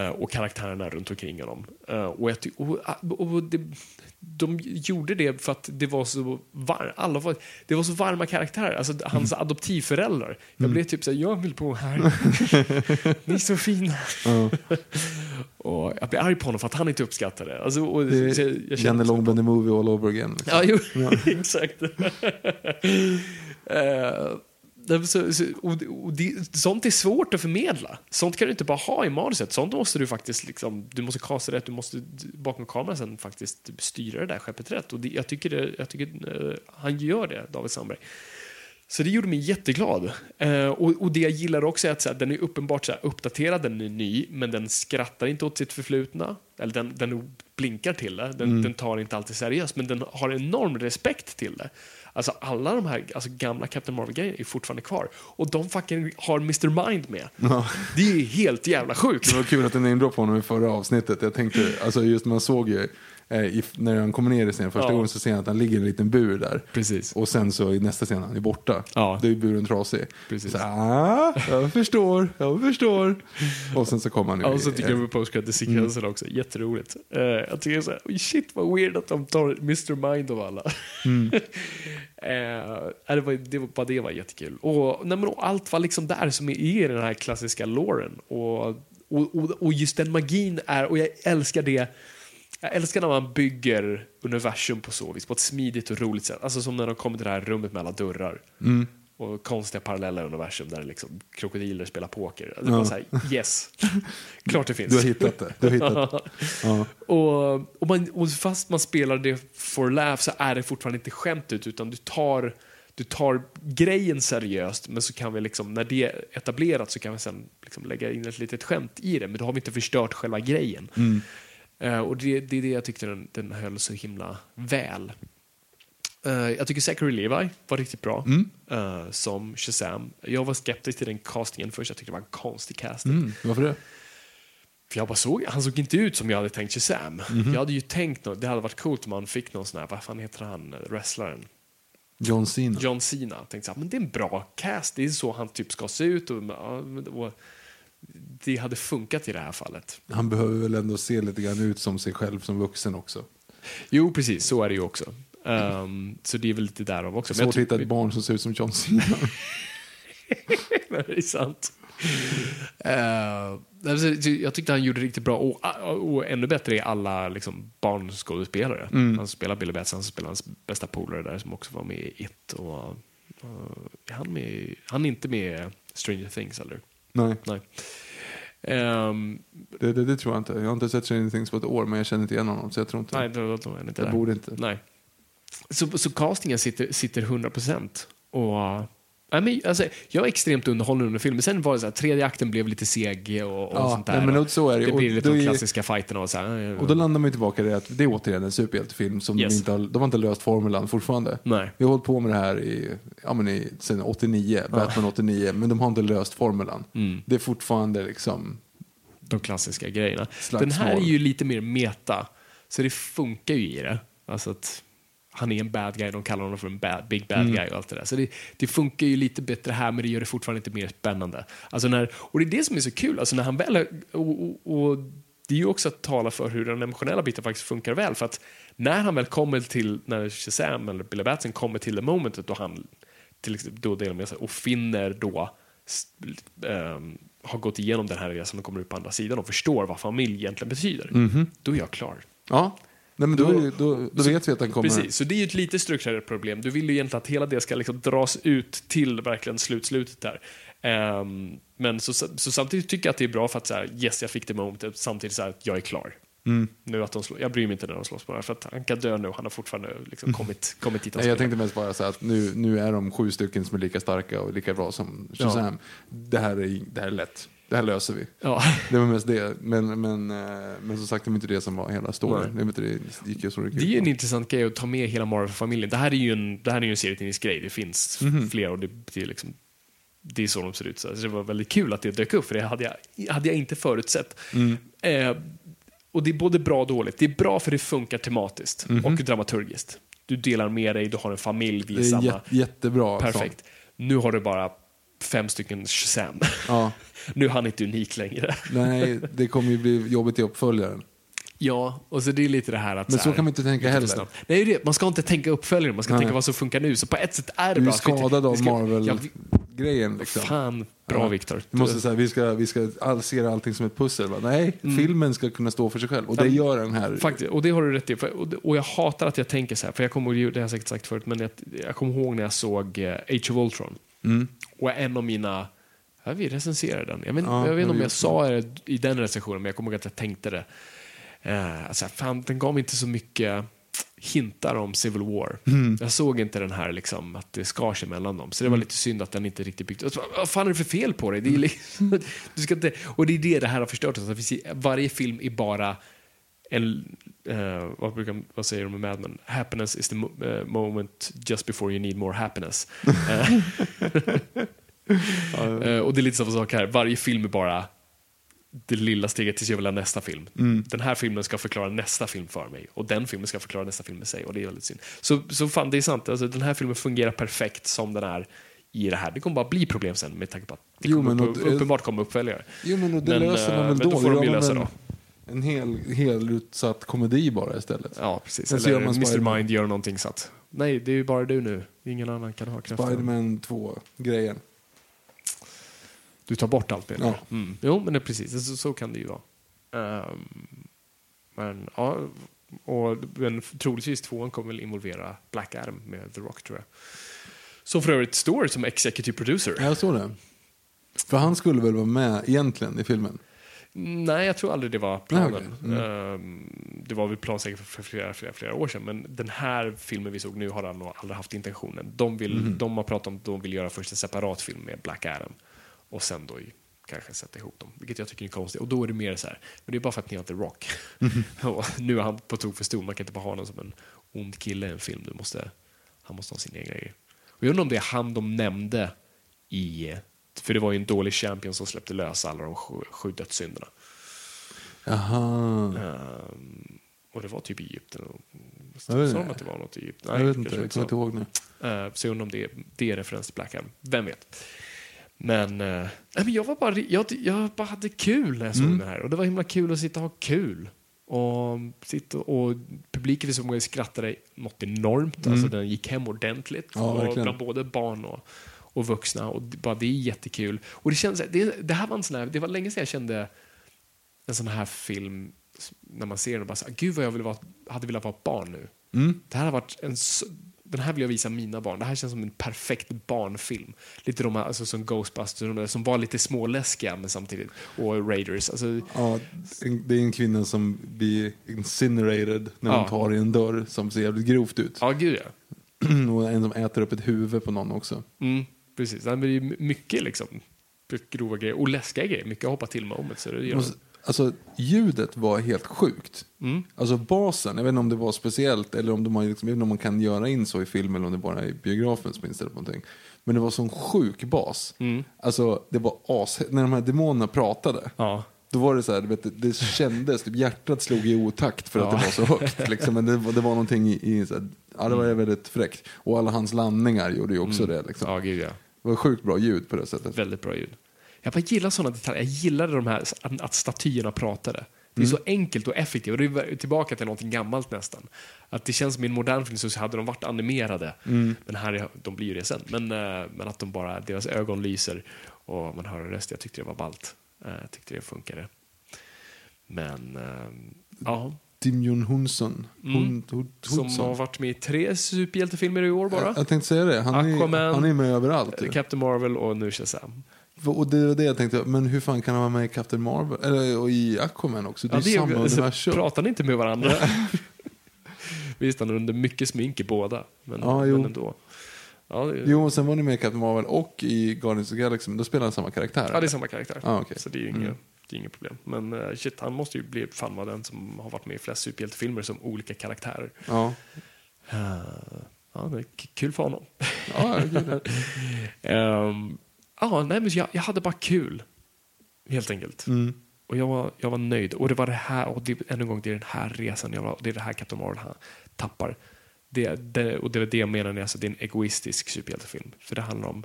och karaktärerna runt omkring honom. Eh, och jag ty- och, och det, de gjorde det för att det var så, var, alla var, det var så varma karaktärer. Alltså hans adoptivföräldrar. Jag blev typ såhär, jag vill bo här. (laughs) Ni är så fina. (laughs) och jag blev arg på honom för att han inte uppskattade det. Alltså, och, Det jag- jag kände Janne Långben the movie all over again. Liksom. Ja, jo, (laughs) exakt. Eh, så, och, det, sånt är svårt att förmedla. Sånt kan du inte bara ha i manuset. Sånt måste du faktiskt liksom, du måste kasta rätt, du måste bakom kameran sen faktiskt styra det där skeppet rätt. Och det, jag tycker, det, jag tycker eh, han gör det, David Sandberg. Så det gjorde mig jätteglad. Eh, och, och det jag gillar också är att så här, den är uppenbart så här, uppdaterad, den är ny, men den skrattar inte åt sitt förflutna. Eller den, den blinkar till det, den, den tar inte alltid seriöst, men den har enorm respekt till det. Alltså alla de här alltså, gamla Captain Marvel-grejerna är fortfarande kvar. Och de fucking har Mr. Mind med. Det är helt jävla sjukt. Det var kul att du namedroppade honom i förra avsnittet. Jag tänkte, alltså just man såg ju i, när han kommer ner i scenen första Ja. gången så ser han att han ligger i en liten bur där. Precis. Och sen så i nästa scen han är borta. Ja. Då är buren trasig. Precis. Så, ah, jag förstår, jag förstår. Och sen så kommer han Ja, och så tycker jag med post-credit-sekvensen också, jätteroligt. Uh, jag tycker så här, "Oj, shit vad weird att de tar Mr. Mind av alla. (laughs) Eh, det, var, det var, bara det var jättekul. Och, nej, men, och allt var liksom där som är i den här klassiska loren. Och, och, och, och just den magin är, och jag älskar det, jag älskar när man bygger universum på så vis, på ett smidigt och roligt sätt. Alltså som när de kommer till det här rummet med alla dörrar. Och konstiga parallella universum där liksom krokodiler spelar poker. Det var så här, yes, (laughs) klart det finns. Du har hittat det. Du har hittat. (laughs) Ja. Och, och, man, och fast man spelar det for laugh så är det fortfarande inte skämt ut utan du tar, du tar grejen seriöst men så kan vi liksom, när det är etablerat så kan vi sen liksom lägga in ett litet skämt i det men då har vi inte förstört själva grejen. Eh, och det, det är det jag tyckte den, den höll så himla väl. Eh, jag tycker Zachary Levi var riktigt bra eh, som Shazam. Jag var skeptisk till den castingen först, jag tyckte det var en konstig casting. Mm, varför det? För jag bara såg, han såg inte ut som jag hade tänkt Shazam. Jag hade ju tänkt, det hade varit coolt om man fick någon sån här, vad fan heter han, wrestlaren? John Cena. John Cena. Jag tänkte så här, men det är en bra cast, det är så han typ ska se ut. Och, och det hade funkat i det här fallet. Han behöver väl ändå se lite grann ut som sig själv som vuxen också. Jo, precis, så är det ju också. Ehm, så det är väl lite därav också. Svårt att jag hitta ett barn som ser ut som John Cena. (laughs) det är sant. Alltså, jag tyckte han gjorde det riktigt bra och, och ännu bättre är alla liksom, barnskådespelare. Han spelar Billy Batson, han spelar hans bästa polare där som också var med i It. Och, och, är han, med, han är inte med i Stranger Things eller? Nej, Nej. Ehm, det, det, det tror jag inte. Jag har inte sett Stranger Things på ett år, men jag känner inte igen honom. Så jag tror inte. nej, det var nog inte jag borde inte. Nej. Så, så castingen sitter, sitter 100 procent. Och... Nej, men, alltså, jag var extremt underhållen under filmen. Sen var det så här, tredje akten blev lite seg och, och Ja, sånt där. nej, men Och så är det. Det blir lite de är- klassiska fighterna och så här. Och då landar man ju tillbaka i det att det är återigen en superhjältefilm som Yes. de, inte har, de har inte löst formulan fortfarande. Nej. Vi har hållit på med det här i, ja, men i, sen 89, Batman 89, men de har inte löst formulan. Mm. Det är fortfarande liksom, de klassiska grejerna. Slagsmål. Den här är ju lite mer meta, så det funkar ju i det. Alltså att han är en bad guy, de kallar honom för en bad, big bad Mm. guy och allt det där. Så det, det funkar ju lite bättre här, men det gör det fortfarande inte mer spännande. Alltså när, och det är det som är så kul, alltså när han väl, och, och, och det är ju också att tala för hur den emotionella biten faktiskt funkar väl, för att när han väl kommer till, när Shazam eller Billy Batson kommer till det momentet då han till exempel då delar med sig och finner då ehm, har gått igenom den här resan och kommer ut på andra sidan och förstår vad familj egentligen betyder. Då är jag klar. ja. Nej, men då, Då- då, då vet vi att den kommer. Precis, så det är ju ett lite strukturellt problem. Du vill ju egentligen att hela det ska liksom dras ut till verkligen slutslutet där. Ehm, men så, så samtidigt tycker jag att det är bra för att så här, yes, jag fick det momentet, samtidigt så här, att jag är klar. Mm. Nu att de slår, jag bryr mig inte när de slåss på det här, för att han kan dö nu, han har fortfarande liksom kommit, kommit dit Nej, jag tänkte mest bara så här att nu, nu är de sju stycken som är lika starka och lika bra som Shazam. Det, här är, det här är lätt. Det här löser vi. Ja. Det var mest det. Men, men, eh, men som sagt, det var inte det som var hela storyn. Det, var inte det gick ju så Det är ju en intressant grej att ta med hela Marvel-familjen. Det här är ju en, det här är ju en serietidningsgrej. Det finns Mhm. flera och det, det, är liksom, det är så de ser ut. Så det var väldigt kul att det dök upp, för det hade jag, hade jag inte förutsett. Mm. Eh, och det är både bra och dåligt. Det är bra för det funkar tematiskt och dramaturgiskt. Du delar med dig, du har en familj, vi. Det är samma. jätte, jättebra. Perfekt. Nu har du bara fem stycken Shazam. Ja. (laughs) nu är han inte unik längre. Nej, det kommer ju bli jobbigt i uppföljaren. Ja, och så det är lite det här att... Men så här, kan man inte tänka heller. snabbt. Nej, det. Man ska inte tänka uppföljare, man ska Nej. tänka vad som funkar nu. Så på ett sätt är det Du är bra. skadad av Marvel-grejen. Liksom. fan, bra Ja. Viktor. Du måste säga, vi ska, vi ska all, se allting som ett pussel. Va? Nej, filmen ska kunna stå för sig själv. Och det Mm. Gör den här. Faktiskt, och det har du rätt i. Och, jag hatar att jag tänker så här, för jag kommer det har jag säkert sagt förut, men jag, jag kommer ihåg när jag såg eh, Age of Ultron. Mm. Och en av mina, ja, vi recenserade den. Jag vet, Ja, jag vet det inte om jag sa det i den recensionen, men jag kommer ihåg att jag tänkte det. Eh, alltså, fan, den gav mig inte så mycket hintar om Civil War. Mm. Jag såg inte den här liksom, att det skar sig mellan dem. Så det var lite synd att den inte riktigt byggde. Alltså, Vad fan är det för fel på dig? Det är liksom, (laughs) du ska inte, och det är det det här har förstört oss. Varje film är bara en, eh, vad, brukar, vad säger de med Mad Men? Happiness is the eh, moment just before you need more happiness. (laughs) Eh, och det är lite samma sak här. Varje film är bara det lilla steget tills jag vill ha nästa film. Den här filmen ska förklara nästa film för mig och den filmen ska förklara nästa film med sig och det är väldigt synd. Så, så fan, det är sant. Alltså, den här filmen fungerar perfekt som den är i det här. Det kommer bara bli problem sen med tanke på att det Jo, kommer men upp, uppenbart kommer uppföljare. Jo, men och det Men, löser eh, väl men då. då får de ju lösa då. En hel, hel utsatt komedi bara istället. Ja, precis. Sen så Eller Mr. Mind gör någonting så att nej, det är ju bara du nu. Ingen annan kan ha kraften. Spiderman 2-grejen. Du tar bort allt menar Ja. mm. Jo, men det är precis. Så, så kan det ju vara. Ehm, men ja, och men troligtvis tvåan kommer väl involvera Black Adam med The Rock tror jag. Som för övrigt står som executive producer. Ja, jag såg det. För han skulle väl vara med egentligen i filmen? Nej, jag tror aldrig det var planen. Nej, okej. Ehm, det var väl plan säkert för flera, flera, flera år sedan, men den här filmen vi såg nu har han nog aldrig haft intentionen. De, vill, Mhm. de har pratat om att de vill göra först en separat film med Black Adam och sen då kanske sätta ihop dem, vilket jag tycker är konstigt. Och då är det mer så här, men det är bara för att ni har The Rock. (laughs) Och nu är han på tok för stor, man kan inte bara ha honom som en ond kille i en film. Du måste, han måste ha sina egna grejer. Och jag undrar om det är han de nämnde i, för det var ju en dålig champion som släppte lös alla de sju, sju dödssynderna. Jaha. Ehm, och det var typ Egypten. Sa de att det var något i Egypten? jag vet inte, jag kommer inte ihåg nu. Uh, så jag undrar om det, det är referens till Black Adam. Vem vet? Men, uh, nej, men jag, var bara, jag, jag bara hade kul när jag Mm. såg den här. Och det var himla kul att sitta och ha kul. Och, sitta, och publiken vi såg skrattade något enormt. Alltså den gick hem ordentligt. Mm. Ja, och bland både barn och, och vuxna. Och bara, det är jättekul. Och det, känns, det, det här var en sån här, det var länge sedan jag kände en sån här film när man ser den och bara så, här, gud vad jag ville vara, hade velat vara barn nu. Mm. Det här har varit en, den här vill jag visa mina barn. Det här känns som en perfekt barnfilm. Lite de här, alltså, som Ghostbusters, de som var lite småläskiga men samtidigt. Och Raiders. Alltså, Ja, det är en kvinna som blir incinerated när Ja. hon tar i en dörr som ser jävligt grovt ut. ja, gud ja. (clears throat) Och en som äter upp ett huvud på någon också. Mm, precis. Men det är my- mycket liksom grova grejer och läskiga grejer. Mycket att hoppa till Måste- Alltså ljudet var helt sjukt. Mm. Alltså basen, jag vet inte om det var speciellt eller om, de har, liksom, om man kan göra in så i film eller om det bara är biografen som inställd på någonting. Men det var sån sjuk bas. Mm. Alltså det var as, när de här demonerna pratade. Ja. Då var det så här, vet, det, kändes, typ hjärtat slog i otakt för att Ja. det var så högt. (laughs) Liksom. Men det, var- det var någonting i, i så här, ja det var väldigt fräckt. Och alla hans landningar gjorde ju också det. Liksom. Mm. Ja, gud ja. Det var sjukt bra ljud på det sättet. Väldigt bra ljud. Jag bara gillar sådana detaljer. Jag gillade de här, att, statyerna pratade. Det är så enkelt och effektivt. Och det är tillbaka till någonting gammalt nästan. Att det känns som i en modern film så hade de varit animerade. Men här, är, de blir ju det sen. Men, eh, men att de bara, deras ögon lyser och man hör en röst. Jag tyckte det var ballt. Eh, Jag tyckte det funkade. Men, eh, ja. Tim Jon Hunsson. Hun, Hun, Mm. Som Hunsson. har varit med i tre superhjältefilmer i år bara. Jag, jag tänkte säga det, han är, Aquaman. han är med överallt. ju. Captain Marvel och nu Shazam. Och det var det jag tänkte, men hur fan kan han vara med i Captain Marvel? Eller och i Aquaman också? Det är ju samma alltså, universum. Pratar ni inte med varandra? (laughs) Visst, han är under mycket smink i båda. Men, Ja, jo. men ändå. Ja, det, Jo, och sen var ni med i Captain Marvel och i Guardians of the Galaxy, men då spelar han samma karaktär. ja, det är samma karaktär. Ah, okej. Så det är ju inget, det är inget problem. Men eh, shit, han måste ju bli fan vara den som har varit med i flest superhjältefilmer som olika karaktärer. Ja. Eh, ja, det är kul för honom. Ja. (laughs) Ehm, ja, nej, men jag, jag hade bara kul. Helt enkelt. Mm. Och jag var, jag var nöjd. Och det var det här, och det, än en gång, det är den här resan jag var, det är det här Captain Marvel han tappar. Det, det, och det var det jag menar när jag sa det är en egoistisk superhjältefilm. För det handlar om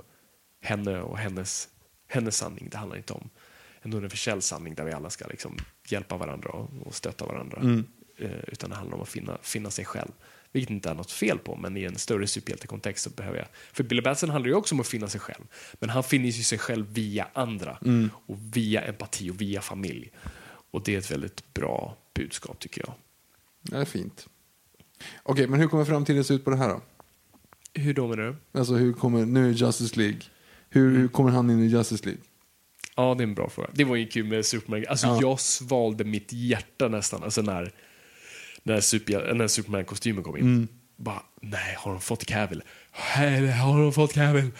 henne och hennes, hennes sanning. Det handlar inte om en universell sanning där vi alla ska liksom hjälpa varandra och, och stötta varandra. Eh, utan det handlar om att finna, finna sig själv. Vilket inte är något fel på, men i en större superhjältekontext så behöver jag... För Billy Batson handlar ju också om att finna sig själv. Men han finner ju sig själv via andra. Och via empati och via familj. Och det är ett väldigt bra budskap tycker jag. Det är fint. Okej, men hur kommer framtiden se ut på det här då? Hur då menar du? Alltså hur kommer, nu är Justice League. Hur, hur kommer han in i Justice League? Ja, det är en bra fråga. Det var ju kul med Superman. Alltså, Ja. jag svalde mitt hjärta nästan. Alltså när, när, super, när Superman-kostymen kom in. Mm. Bara, nej, har de fått Cavill? Nej, har de fått Cavill?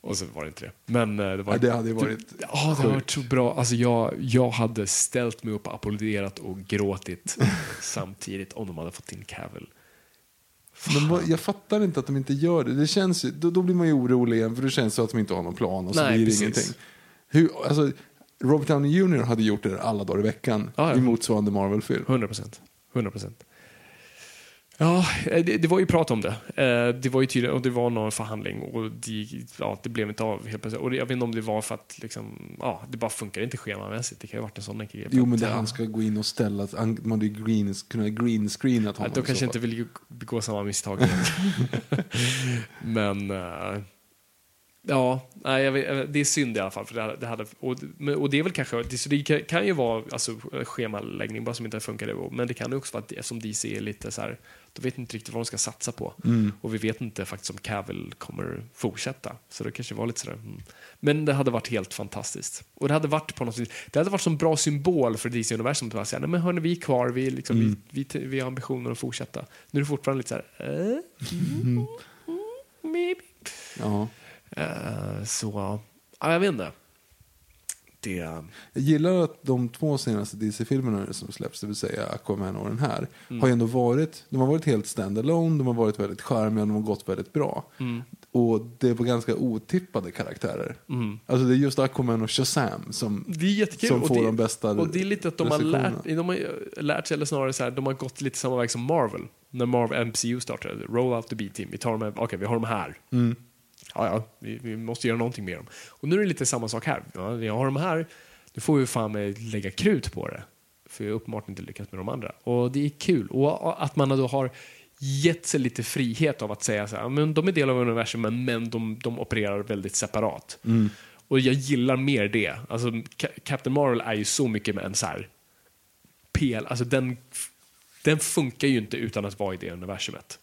Och så var det inte det. Men eh, det var... Ja, det hade varit Ja, det hade varit så bra. Alltså, jag, jag hade ställt mig upp applåderat och gråtit (laughs) samtidigt om de hade fått in Cavill. Men jag fattar inte att de inte gör det. det känns, ju- då, då blir man ju orolig igen för det känns så att de inte har någon plan och så Nej, blir det precis. ingenting. Hur, alltså, Robert Downey Jr hade gjort det alla dagar i veckan Ja, ja. i motsvarande Marvel-film. 100 procent. 100 procent. Ja, eh, det, det var ju prat om det. Eh, Det var ju tydligt, och det var någon förhandling och det, ja, det blev inte av helt plötsligt. Och det- jag vet inte om det var för att liksom, ja, det bara funkar inte schemamässigt. Det kan ju ha varit en sån enkel grej. Jo, men det, han ska gå in och ställa, han, man ju green, kunna green screenat honom. att de kanske inte vill begå samma misstag. (laughs) (laughs) Men... eh, ja, nej, jag vet, det är synd i alla fall. För det, hade- det hade, och, och det är väl kanske... Det, kan, kan ju vara alltså, schemaläggning bara som inte funkade. Men det kan ju också vara att eftersom DC är lite så här... De vet inte riktigt vad de ska satsa på. Och vi vet inte faktiskt om Cavill kommer fortsätta. Så det kanske var lite sådär... Mm. Men det hade varit helt fantastiskt. Och det hade varit på något sätt, Det hade varit som bra symbol för DC-universum att bara säga, nej men hörni, vi är kvar, vi, liksom, vi, vi, vi har ambitioner att fortsätta. Nu är det fortfarande lite så här, eh, (laughs) mm, maybe. Ja. Eh, så, ja, jag vet inte. Det, Jag gillar att de två senaste DC-filmerna som släpps, det vill säga Aquaman och den här, Mm. har ändå varit, de har varit helt stand-alone, de har varit väldigt charmiga, de har gått väldigt bra. Mm. Och det var ganska otippade karaktärer. Alltså det är just Aquaman och Shazam som, är som får det, de bästa Och det är lite att de har, lärt, de har lärt sig, eller snarare så här, de har gått lite samma väg som Marvel. När Marvel MCU startade. Roll out the B-team. Vi tar dem, här- okej vi har dem här. Mm. Ja, ja, vi, vi måste göra någonting med dem. Och nu är det lite samma sak här. Ja, vi har dem här, nu får vi fan lägga krut på det. För jag har uppenbarligen inte lyckats med de andra. Och det är kul. Och att man då har gett sig lite frihet av att säga så här, men de är del av universumen, men de, de opererar väldigt separat. Och jag gillar mer det. Alltså, Ca- Captain Marvel är ju så mycket med en så här pel, alltså den, den funkar ju inte utan att vara i det universumet.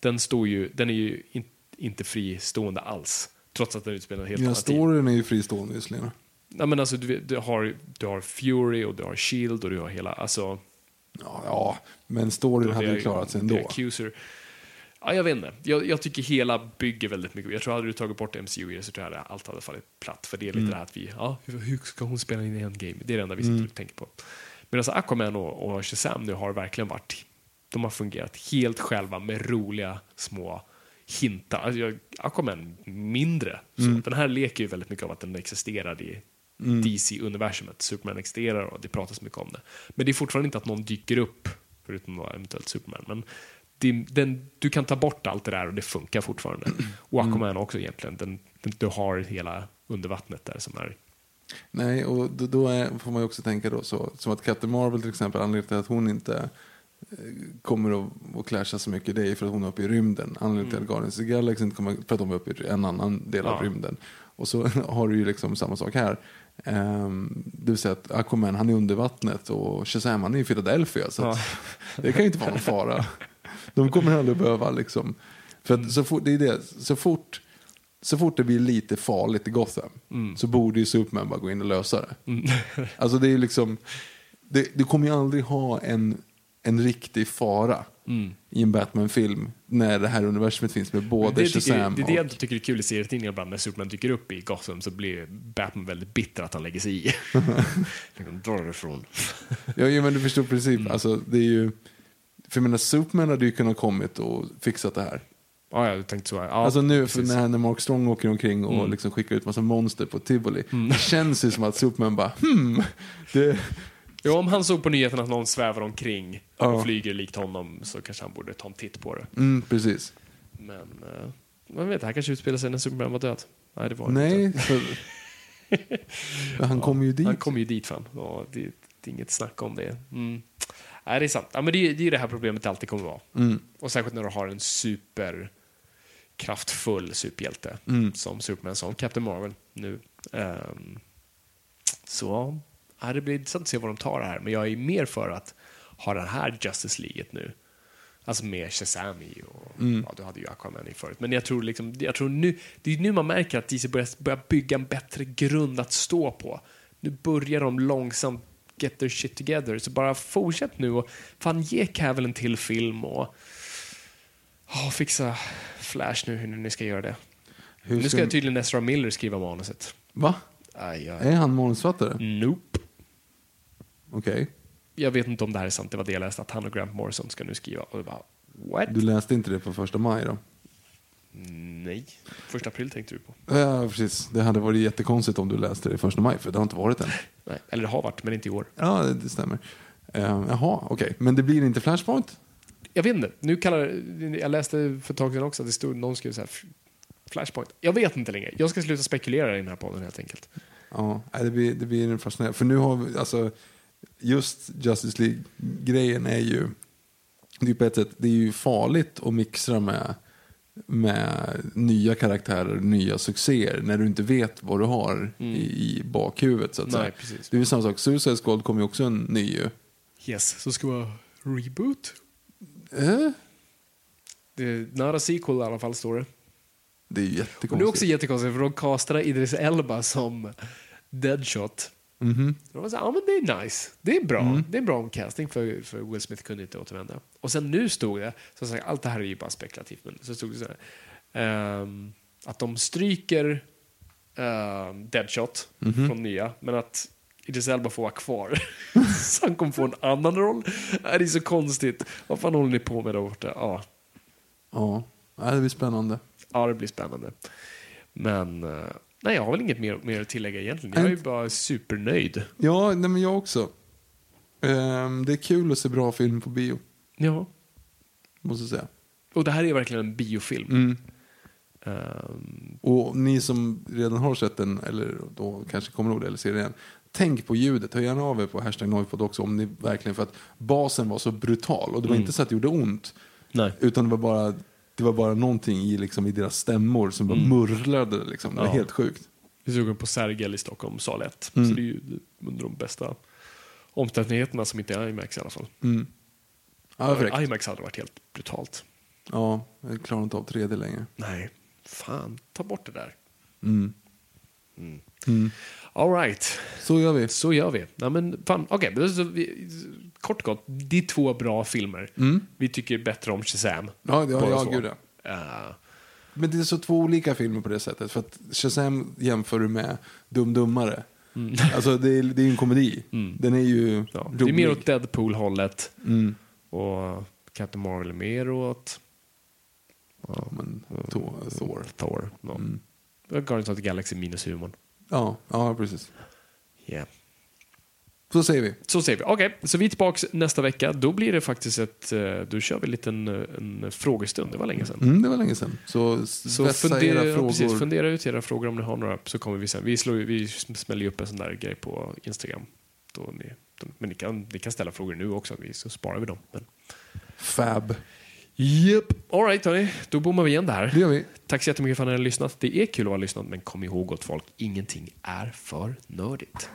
Den, står ju, den är ju in, inte fristående alls, trots att den utspelar en helt annan tid. storyn är ju fristående visserligen. Nej, men alltså, du, du, har, du har Fury och du har Shield och du har hela... Alltså, Ja, ja, men storyn hade ju klarat sig ändå. Accuser. Ja, jag vet inte. Jag, jag tycker hela bygger väldigt mycket. Jag tror hade du tagit bort MCU i det så tror jag att allt hade fallit platt. För det är lite Mm. det här att vi, ja, hur, hur ska hon spela in i Endgame? Det är det enda vi sitter och tänker på. Medan Aquaman och, och Shazam nu har verkligen varit, de har fungerat helt själva med roliga små hintar. Alltså, jag- Aquaman mindre. Mm. Den här leker ju väldigt mycket av att den existerar i DC-universumet. Superman existerar och det pratas mycket om det. Men det är fortfarande inte att någon dyker upp, förutom då eventuellt Superman. Men det, den, du kan ta bort allt det där och det funkar fortfarande. (clears throat) Och Aquaman också egentligen. Den, den, du har hela undervattnet där som är... Nej, och då, då är, får man ju också tänka då så, som att Captain Marvel till exempel, anledningen till att hon inte kommer att, att clasha så mycket, det är för att hon är uppe i rymden. Anledningen till att Guardians of the Galaxy inte kommer, för att de är uppe i en annan del av Ja. rymden. Och så (laughs) har du ju liksom samma sak här. Um, det vill säga att Aquaman han är under vattnet och Shazam han är i Philadelphia. Så att, (laughs) det kan ju inte vara någon fara. De kommer aldrig behöva liksom. För att så fort, det är det, så fort, så fort det blir lite farligt i Gotham så borde ju Superman bara gå in och lösa det. (laughs) Alltså det är ju liksom, det, du kommer ju aldrig ha en, en riktig fara i en Batman-film när det här universumet finns med både det, tycker, Shazam det är det jag och... tycker är kul i serietidningar ibland. När Superman dyker upp i Gotham så blir Batman väldigt bitter att han lägger sig i. (laughs) liksom, dra därifrån. Ja, men du förstår princip. Alltså, det är ju... För jag menar, Superman hade ju kunnat kommit och fixat det här. Ja, jag tänkte så. Ja, alltså nu, när, när Mark Strong åker omkring och liksom skickar ut massa monster på Tivoli. Det känns ju som att Superman bara, hmm, det, Ja, om han såg på nyheterna att någon svävar omkring Ja. och flyger likt honom så kanske han borde ta en titt på det. mm, precis. Men, uh, man vet, det här kanske utspelar sig när Superman var död. Nej, det var Nej, inte. för, (laughs) han kommer ju dit. Han kom ju dit fan. Ja, det, det är inget snack om det. Mm. Nej, det är sant. Ja, men det, är- det är det här problemet det alltid kommer vara. Mm. Och särskilt när du har en superkraftfull superhjälte Mm. som Superman, som Captain Marvel nu. Ehm, så ja, det blir intressant att se vad de tar det här. Men jag är mer för att ha den här Justice League nu. Alltså med Shazam i och ja, du hade ju Aquaman i förut. Men jag tror, liksom, jag tror nu, det är nu man märker att DC börjar, börjar bygga en bättre grund att stå på. Nu börjar de långsamt get their shit together. Så bara fortsätt nu och fan ge Cavill en till film och ja, fixa Flash nu hur ni ska göra det. Hur nu ska- ska tydligen Ezra Miller skriva manuset. Va? Aj, ja. Är han manusfattare? Nope. Okej. Jag vet inte om det här är sant, det var det jag läste, att han och Grant Morrison ska nu skriva. Och bara, what? Du läste inte det på första maj då? Nej. Första april tänkte du på. Ja, precis. Det hade varit jättekonstigt om du läste det första maj, för det har inte varit än. Nej. Eller det har varit, men inte i år. Ja, det, stämmer. Uh, jaha, okej. Men det blir inte Flashpoint? Jag vet inte. Nu kallar, jag läste för ett tag sedan också att det stod, någon skrev så här, Flashpoint. Jag vet inte längre. Jag ska sluta spekulera i den här podden helt enkelt. Ja, det blir, det blir en fascinerande. För nu har vi, alltså, just Justice League-grejen är ju, det är ju på ett sätt, det är ju farligt att mixtra med, med nya karaktärer, nya succéer, när du inte vet vad du har i, i bakhuvudet. Så att Nej, säga. precis. Det är ju samma sak, Suicide Squad kommer ju också en ny ju. Yes, så ska vara reboot. Eh? Det är nära sequel i alla fall, står det. Det är ju Och jättekonstigt. det är också jättekonstigt, för de castade Idris Elba som Deadshot. Mhm. De var så här, ja men det är nice. Det är bra. Det är en bra casting för, för Will Smith kunde inte återvända. Och sen nu stod det, så sagt, allt det här är ju bara spekulativt, men så stod det så här, ehm, att de stryker ehm, Deadshot från nya, men att Idris Elba får vara kvar. (laughs) så han kommer få en annan roll. Det är så konstigt. Vad fan håller ni på med där borta? Ja, Ja, det blir spännande. ja det blir spännande. Men eh, nej, jag har väl inget mer, mer att tillägga egentligen. Jag är ju bara supernöjd. Ja, nej, men jag också. Ehm, det är kul att se bra film på bio, Ja. måste jag säga. Och det här är verkligen en biofilm. Mm. Ehm, Och ni som redan har sett den, eller då kanske kommer ihåg det, eller ser det igen. Tänk på ljudet, hör gärna av er på hashtag Noipod också om ni verkligen, för att basen var så brutal. Och det var inte så att det gjorde ont, nej. utan det var bara, det var bara någonting i, liksom, i deras stämmor som bara murrlade. Liksom. Det var Ja. helt sjukt. Vi såg på Sergel i Stockholm, sal 1. Mm. Så det är ju under de bästa omständigheterna som inte är IMAX i alla fall. Mm. Ja. IMAX hade varit helt brutalt. Ja, jag klarar inte av 3D längre. Nej, fan, ta bort det där. Mm. All right, Så gör vi. så gör vi. Nej, men fan, okej, vi- kort och gott, det är två bra filmer. Vi tycker bättre om Shazam. Mm. Ja, ja två. gud ja. Eh, Men det är så två olika filmer på det sättet. För att Shazam jämför du med Dum Dummare. (laughs) Alltså det är, det är en komedi. Den är ju Mm. ja, det är mer åt Deadpool-hållet. Mm. Och Captain Marvel är mer åt Ja, men Thor. Thor. Thor. Ja. Mm. Guardians of the Galaxy minus humorn. Ja, ja, precis. Yeah. Så säger vi. Så säger vi. Okej, så vi är tillbaka nästa vecka. Då blir det faktiskt ett... eh, Då kör vi en liten eh, en frågestund. Det var länge sedan. Mm, det var länge sedan. Så, Så fundera, era frågor. precis, fundera ut era frågor om ni har några. Så kommer vi sen. Vi, slår, vi smäller upp en sån där grej på Instagram. Då ni, då, men ni kan, ni kan ställa frågor nu också. Vi, så sparar vi dem. Men. Fab. Yep. All right, hörni. Då bommar vi igen det här. Det gör vi. Tack så jättemycket för att ni har lyssnat. Det är kul att ha lyssnat, men kom ihåg gott folk, ingenting är för nördigt.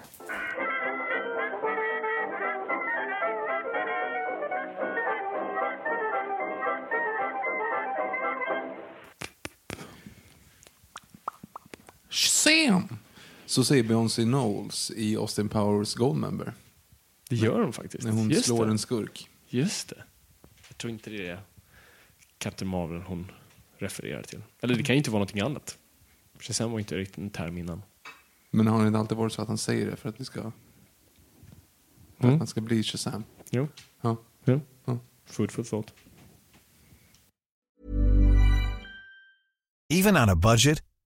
Shazam! Så säger Beyoncé Knowles i Austin Powers Goldmember. Det gör de faktiskt. När hon Just slår det. en skurk. Just det. Jag tror inte det är Captain Marvel hon refererar till. Eller det kan ju inte vara någonting annat. Shazam var inte riktigt en term innan. Men har det inte alltid varit så att han säger det för att vi ska... För Mm. att han ska bli Shazam? Jo. Ja. jo. Ja. Food for thought. Even on a budget,